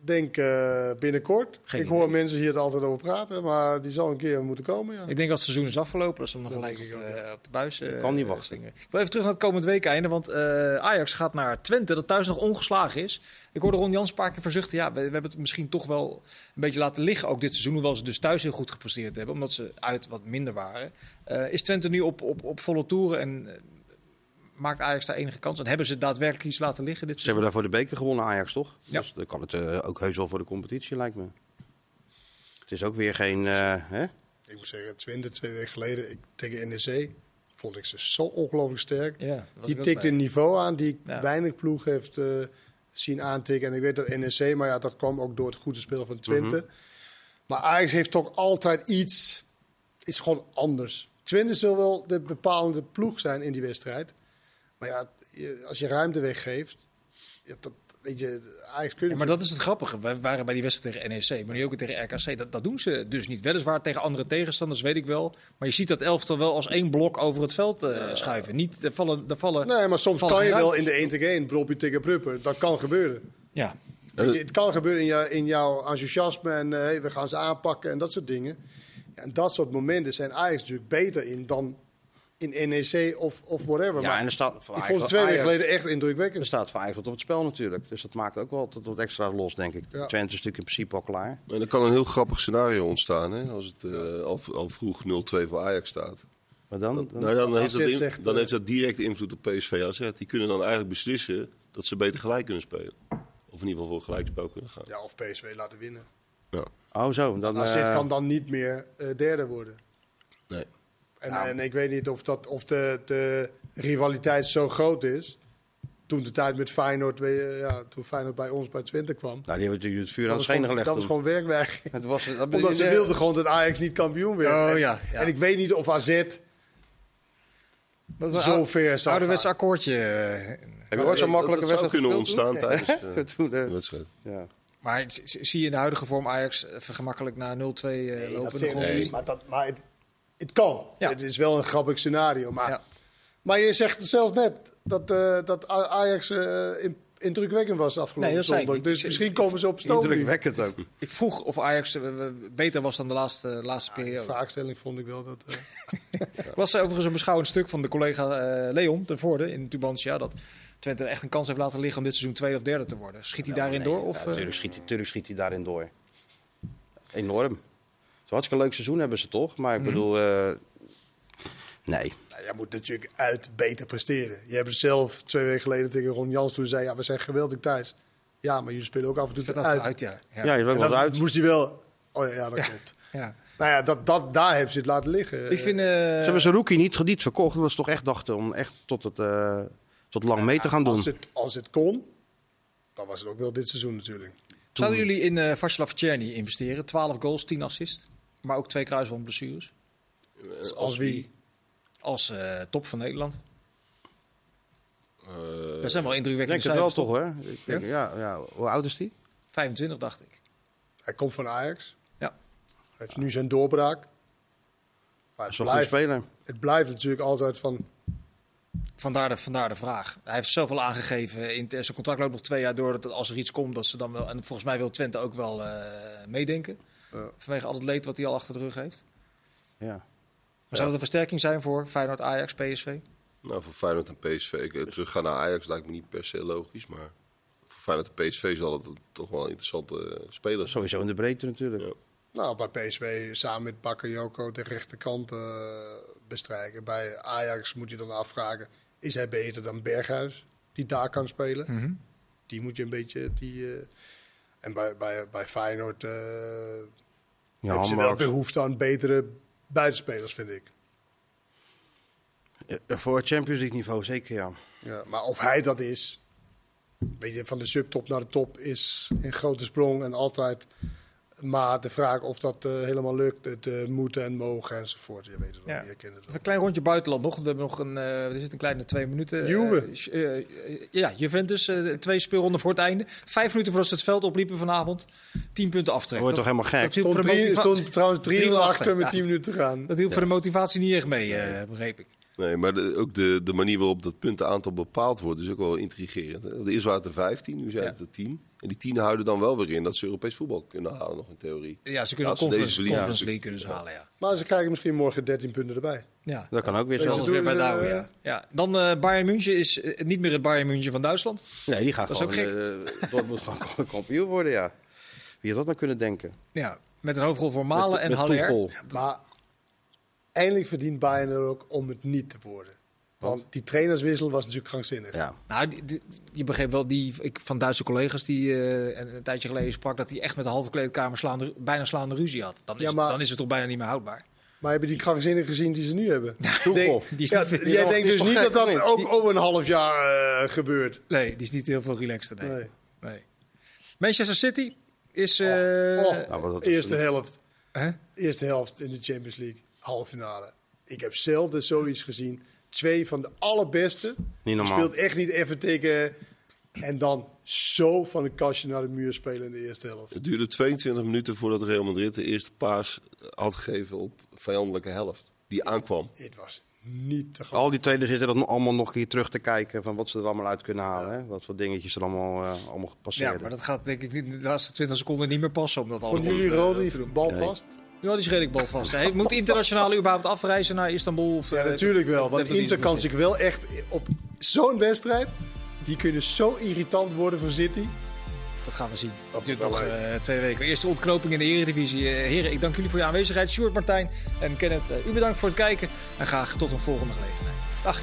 Speaker 2: Denk eh, binnenkort.
Speaker 1: Geen
Speaker 2: ik
Speaker 1: idee.
Speaker 2: hoor mensen hier het altijd over praten, maar die zal een keer moeten komen. Ja.
Speaker 1: Ik denk als het seizoen is afgelopen, dat ze hem nog
Speaker 2: Dat
Speaker 1: gelijk op, eh, op de buis eh,
Speaker 4: kan niet wachten.
Speaker 1: Ik wil even terug naar het komend week einde, want eh, Ajax gaat naar Twente, dat thuis nog ongeslagen is. Ik hoorde Ron Jans een paar keer verzuchten, ja, we, we hebben het misschien toch wel een beetje laten liggen ook dit seizoen, hoewel ze dus thuis heel goed gepresteerd hebben, omdat ze uit wat minder waren. Eh, is Twente nu op, op, op volle toeren en maakt Ajax daar enige kans? En hebben ze daadwerkelijk iets laten liggen dit
Speaker 4: Ze hebben daarvoor de beker gewonnen, Ajax, toch?
Speaker 1: Ja.
Speaker 4: Dus dan kan het eh, ook heus wel voor de competitie, lijkt me. Het is ook weer geen... eh, hè?
Speaker 2: Ik moet zeggen, Twente twee weken geleden ik, tegen NEC vond ik ze zo ongelooflijk sterk.
Speaker 1: Ja,
Speaker 2: Die
Speaker 1: ik ook
Speaker 2: tikt
Speaker 1: bij.
Speaker 2: een niveau aan die ik
Speaker 1: Ja.
Speaker 2: weinig ploeg heeft eh, zien aantikken. En ik weet dat NEC, maar ja, dat kwam ook door het goede spel van Twente.
Speaker 1: Mhm.
Speaker 2: Maar Ajax heeft toch altijd iets, is gewoon anders. Twente zal wel de bepalende ploeg zijn in die wedstrijd. Maar ja, als je ruimte weggeeft, ja, dat, weet je, Ajax kun je
Speaker 1: Ja, maar dat is het grappige. Wij waren bij die wedstrijd tegen NEC, maar nu ook tegen RKC. Dat, dat doen ze dus niet. Weliswaar tegen andere tegenstanders, weet ik wel. Maar je ziet dat elftal wel als één blok over het veld eh, schuiven. Niet, er vallen, er vallen,
Speaker 2: Nee, maar soms kan je wel in de 1 tegen 1 Broppie tegen Prupper. Dat kan gebeuren.
Speaker 1: Ja,
Speaker 2: je, Het kan gebeuren in, jou, in jouw enthousiasme en eh, hey, we gaan ze aanpakken en dat soort dingen. Ja, en dat soort momenten zijn Ajax natuurlijk beter in dan in NEC of, of whatever.
Speaker 4: Ja,
Speaker 2: maar
Speaker 4: en er staat
Speaker 2: ik vond het twee weken geleden echt
Speaker 4: Er
Speaker 2: indrukwekkend.
Speaker 4: staat voor Ajax op het spel natuurlijk. Dus dat maakt ook wel tot wat extra los, denk ik.
Speaker 2: Ja.
Speaker 4: Twente is natuurlijk in principe al klaar.
Speaker 3: En er kan een heel grappig scenario ontstaan hè, als het eh, al, al vroeg 0-2 voor Ajax staat.
Speaker 4: Maar dan...
Speaker 3: Dan,
Speaker 4: dan-
Speaker 3: nou, dan, heeft dat in-
Speaker 2: zegt,
Speaker 3: dan
Speaker 2: eh,
Speaker 3: heeft dat direct invloed op PSV AZ. Die kunnen dan eigenlijk beslissen dat ze beter gelijk kunnen spelen. Of in ieder geval voor gelijkspel kunnen gaan.
Speaker 2: Ja, of PSV laten winnen.
Speaker 3: Ja.
Speaker 4: Oh zo, dan...
Speaker 2: AZ
Speaker 4: eh,
Speaker 2: kan dan niet meer eh, derde worden.
Speaker 3: Nee.
Speaker 2: En, en ik weet niet of, dat, of de, de rivaliteit zo groot is. Toen de tijd met Feyenoord, weet je, ja, toen Feyenoord bij ons bij Twente kwam.
Speaker 4: Nou, die hebben natuurlijk het vuur aan
Speaker 2: was,
Speaker 4: schenen
Speaker 2: gewoon,
Speaker 4: gelegd
Speaker 2: dat was gewoon werkwerk.
Speaker 4: Het was, dat,
Speaker 2: Omdat ze wilden gewoon dat Ajax niet kampioen werd.
Speaker 1: Oh,
Speaker 2: en,
Speaker 1: ja, ja.
Speaker 2: en ik weet niet of AZ
Speaker 1: Dat
Speaker 2: zo ver zou
Speaker 1: ouderwets akkoordje. eh,
Speaker 4: Heb je ooit zo'n
Speaker 3: Dat-
Speaker 4: makkelijke wedstrijd
Speaker 3: kunnen ontstaan tijdens
Speaker 4: Toen, eh,
Speaker 3: de wedstrijd.
Speaker 4: ja.
Speaker 1: Maar zie je in de huidige vorm Ajax gemakkelijk naar 0-2 eh,
Speaker 2: Nee,
Speaker 1: lopen?
Speaker 2: dat nee, maar, dat, maar het, het kan.
Speaker 1: Ja.
Speaker 2: Het is wel een grappig scenario. Maar,
Speaker 1: Ja.
Speaker 2: maar je zegt het zelfs net dat, eh, dat Ajax eh, in- indrukwekkend was afgelopen
Speaker 1: Nee, ik
Speaker 2: zondag. Dus misschien komen ze op stoom.
Speaker 4: Indrukwekkend ook.
Speaker 1: Ik vroeg of Ajax eh, beter was dan de laatste, laatste
Speaker 2: De
Speaker 1: periode.
Speaker 2: vraagstelling vond ik wel dat.
Speaker 1: Er was overigens een beschouwend stuk van de collega eh, Leon ten Voorde in Tubantia... dat Twente echt een kans heeft laten liggen om dit seizoen tweede of derde te worden. Schiet hij daarin door? Of,
Speaker 4: Ja, natuurlijk, schiet, natuurlijk schiet hij daarin door. Enorm. Zo'n hartstikke leuk seizoen hebben ze toch? Maar ik bedoel, eh, nee.
Speaker 2: nou, jij moet natuurlijk uit beter presteren. Je hebt zelf twee weken geleden tegen Ron Jans toen zei: ja, we zijn geweldig thuis. Ja, maar jullie spelen ook af en toe
Speaker 1: dat
Speaker 2: uit.
Speaker 1: uit, ja. ja.
Speaker 4: Ja, je
Speaker 2: En
Speaker 4: wel
Speaker 2: dat
Speaker 4: uit.
Speaker 2: moest hij wel. Oh ja, ja, dat klopt.
Speaker 1: Ja.
Speaker 2: Nou ja, dat, dat, daar hebben ze het laten liggen.
Speaker 1: Ik vind... eh,
Speaker 4: Ze hebben zijn rookie niet, niet verkocht, omdat ze toch echt dachten om echt tot, het, eh, tot lang mee te gaan doen.
Speaker 2: Als het, als het kon, dan was het ook wel dit seizoen natuurlijk.
Speaker 1: Zouden jullie in eh Vaslav Czerny investeren? 12 goals, 10 assists. Maar ook twee kruisbandblessures.
Speaker 2: Als, als wie?
Speaker 1: Als eh, top van Nederland.
Speaker 3: Eh,
Speaker 1: Dat zijn wel
Speaker 4: Ik
Speaker 1: indrukwekkende
Speaker 4: denk het wel
Speaker 1: cijfers,
Speaker 4: toch hoor. Ik denk, ja? Ja, Hoe oud is die?
Speaker 1: 25 dacht ik.
Speaker 2: Hij komt van Ajax.
Speaker 1: Ja.
Speaker 2: Hij heeft nu zijn doorbraak. Maar het blijft,
Speaker 4: speler.
Speaker 2: het blijft natuurlijk altijd van...
Speaker 1: Vandaar de, vandaar de vraag. Hij heeft zelf al aangegeven, in zijn contract loopt nog twee jaar door, dat als er iets komt, dat ze dan wel... En volgens mij wil Twente ook wel eh, meedenken.
Speaker 2: Ja.
Speaker 1: Vanwege al het leed wat hij al achter de rug heeft.
Speaker 4: Ja.
Speaker 1: Maar zou dat een versterking zijn voor Feyenoord, Ajax, PSV?
Speaker 3: Nou, voor Feyenoord en PSV. Ik, eh, Teruggaan naar Ajax lijkt me niet per se logisch. Maar voor Feyenoord en PSV zal het toch wel een interessante eh, speler zijn.
Speaker 4: Sowieso in de breedte natuurlijk.
Speaker 3: Ja.
Speaker 2: Nou, bij PSV samen met Bakayoko de rechterkant eh bestrijken. Bij Ajax moet je dan afvragen, is hij beter dan Berghuis? Die daar kan spelen.
Speaker 1: Mhm.
Speaker 2: Die moet je een beetje... Die, eh, en bij, bij, bij Feyenoord eh
Speaker 4: Ja,
Speaker 2: hebben ze wel behoefte aan betere buitenspelers, vind ik.
Speaker 4: Ja, Voor het Champions League niveau zeker ja.
Speaker 2: Ja, maar of hij dat is, weet je, van de subtop naar de top is een grote sprong en altijd. Maar de vraag of dat eh, helemaal lukt, het eh, moeten en mogen enzovoort. Je weet het wel,
Speaker 1: Ja.
Speaker 2: je kent het wel.
Speaker 1: een klein rondje buitenland nog. We hebben nog een, eh er zit een kleine twee minuten.
Speaker 2: Juve.
Speaker 1: Ja, Juventus, twee speelronden voor het einde. Vijf minuten voordat ze het veld opliepen vanavond. Tien punten
Speaker 4: Dat
Speaker 1: aftrek.
Speaker 4: wordt toch helemaal gek.
Speaker 1: dat voor
Speaker 2: Stond,
Speaker 1: de
Speaker 2: drie, stond trouwens 3
Speaker 1: 3-0
Speaker 2: achter met
Speaker 1: ja.
Speaker 2: 10 minuten te gaan.
Speaker 1: Dat hielp voor de motivatie niet echt mee, eh, begreep ik.
Speaker 3: Nee, maar de- ook de, de manier waarop dat puntenaantal bepaald wordt is ook wel intrigerend. Hè? De eerst waren het er 15, nu zijn
Speaker 1: Ja.
Speaker 3: het er 10. En die 10 houden dan wel weer in dat ze Europees voetbal kunnen halen, nog in theorie.
Speaker 1: Ja, ze kunnen
Speaker 3: deze
Speaker 1: conference,
Speaker 3: dus-
Speaker 1: League kunnen ze halen, ja.
Speaker 2: Maar ze krijgen misschien morgen 13 punten erbij.
Speaker 1: ja.
Speaker 4: Dat kan ook weer
Speaker 2: doen,
Speaker 1: weer bij
Speaker 2: eh,
Speaker 1: Douwe, ja. ja. Dan eh Bayern München is eh, niet meer het Bayern München van Duitsland.
Speaker 4: Nee, die gaat
Speaker 1: Dat
Speaker 4: gewoon... eh, Dortmund gewoon kampioen worden, ja. Wie had dat nou kunnen denken?
Speaker 1: Ja, met een hoofdrol voor Malen
Speaker 4: Met-
Speaker 1: en
Speaker 4: met
Speaker 1: Haller.
Speaker 2: Maar eindelijk verdient Bayern er ook om het niet te worden. Want die trainerswissel was natuurlijk krankzinnig.
Speaker 4: Ja.
Speaker 1: Nou, die- die- je begreep wel die ik, van Duitse collega's die eh, een, een tijdje geleden sprak dat hij echt met de halve kleedkamer slaande, bijna slaande ruzie had. Dan is,
Speaker 2: Ja, maar-
Speaker 1: dan is het toch bijna niet meer houdbaar.
Speaker 2: Maar hebben die krankzinnig gezien die ze nu hebben?
Speaker 4: Tuchel.
Speaker 2: Denk-
Speaker 1: Die is
Speaker 2: ja,
Speaker 1: niet- die
Speaker 2: jij denkt dus niet dat dat
Speaker 4: niet?
Speaker 2: ook over een half jaar eh, gebeurt.
Speaker 1: Nee, die is niet heel veel relaxter. Nee.
Speaker 2: Nee.
Speaker 1: Nee. Manchester City is. eh,
Speaker 2: Oh,
Speaker 4: Nou, wat dat-
Speaker 2: eerste helft.
Speaker 1: hè?
Speaker 2: Eerste helft in de Champions League, halve finale. Ik heb zelden zoiets gezien. Twee van de allerbeste.
Speaker 4: Niet
Speaker 2: Je
Speaker 4: normaal.
Speaker 2: speelt echt niet even tegen. En dan zo van een kastje naar de muur spelen in de eerste helft.
Speaker 3: Het duurde 22 minuten voordat Real Madrid de eerste paas had gegeven op vijandelijke helft. Die aankwam.
Speaker 2: Het was niet te.
Speaker 4: Al die trainers zitten dan allemaal nog een keer terug te kijken van wat ze er allemaal uit kunnen halen. Hè? Wat voor dingetjes er allemaal, eh allemaal
Speaker 1: Ja,
Speaker 4: passeren.
Speaker 1: maar dat gaat denk ik niet de laatste 20 seconden niet meer passen. Om dat
Speaker 2: Vonden
Speaker 1: allemaal,
Speaker 2: jullie Rodri
Speaker 1: doen.
Speaker 2: bal vast?
Speaker 1: Ja, die is redelijk balvast. Hij moet internationaal überhaupt afreizen naar Istanbul. Of,
Speaker 2: Ja,
Speaker 1: eh,
Speaker 2: natuurlijk wel. Want Inter kan zich wel echt op zo'n wedstrijd. Die kunnen zo irritant worden voor City.
Speaker 1: Dat gaan we zien. Dat duurt nog eh, twee weken. Eerste ontknoping in de Eredivisie. Eh, heren, ik dank jullie voor je aanwezigheid. Sjoerd, Martijn en Kenneth, u bedankt voor het kijken. En graag tot een volgende gelegenheid. Dag.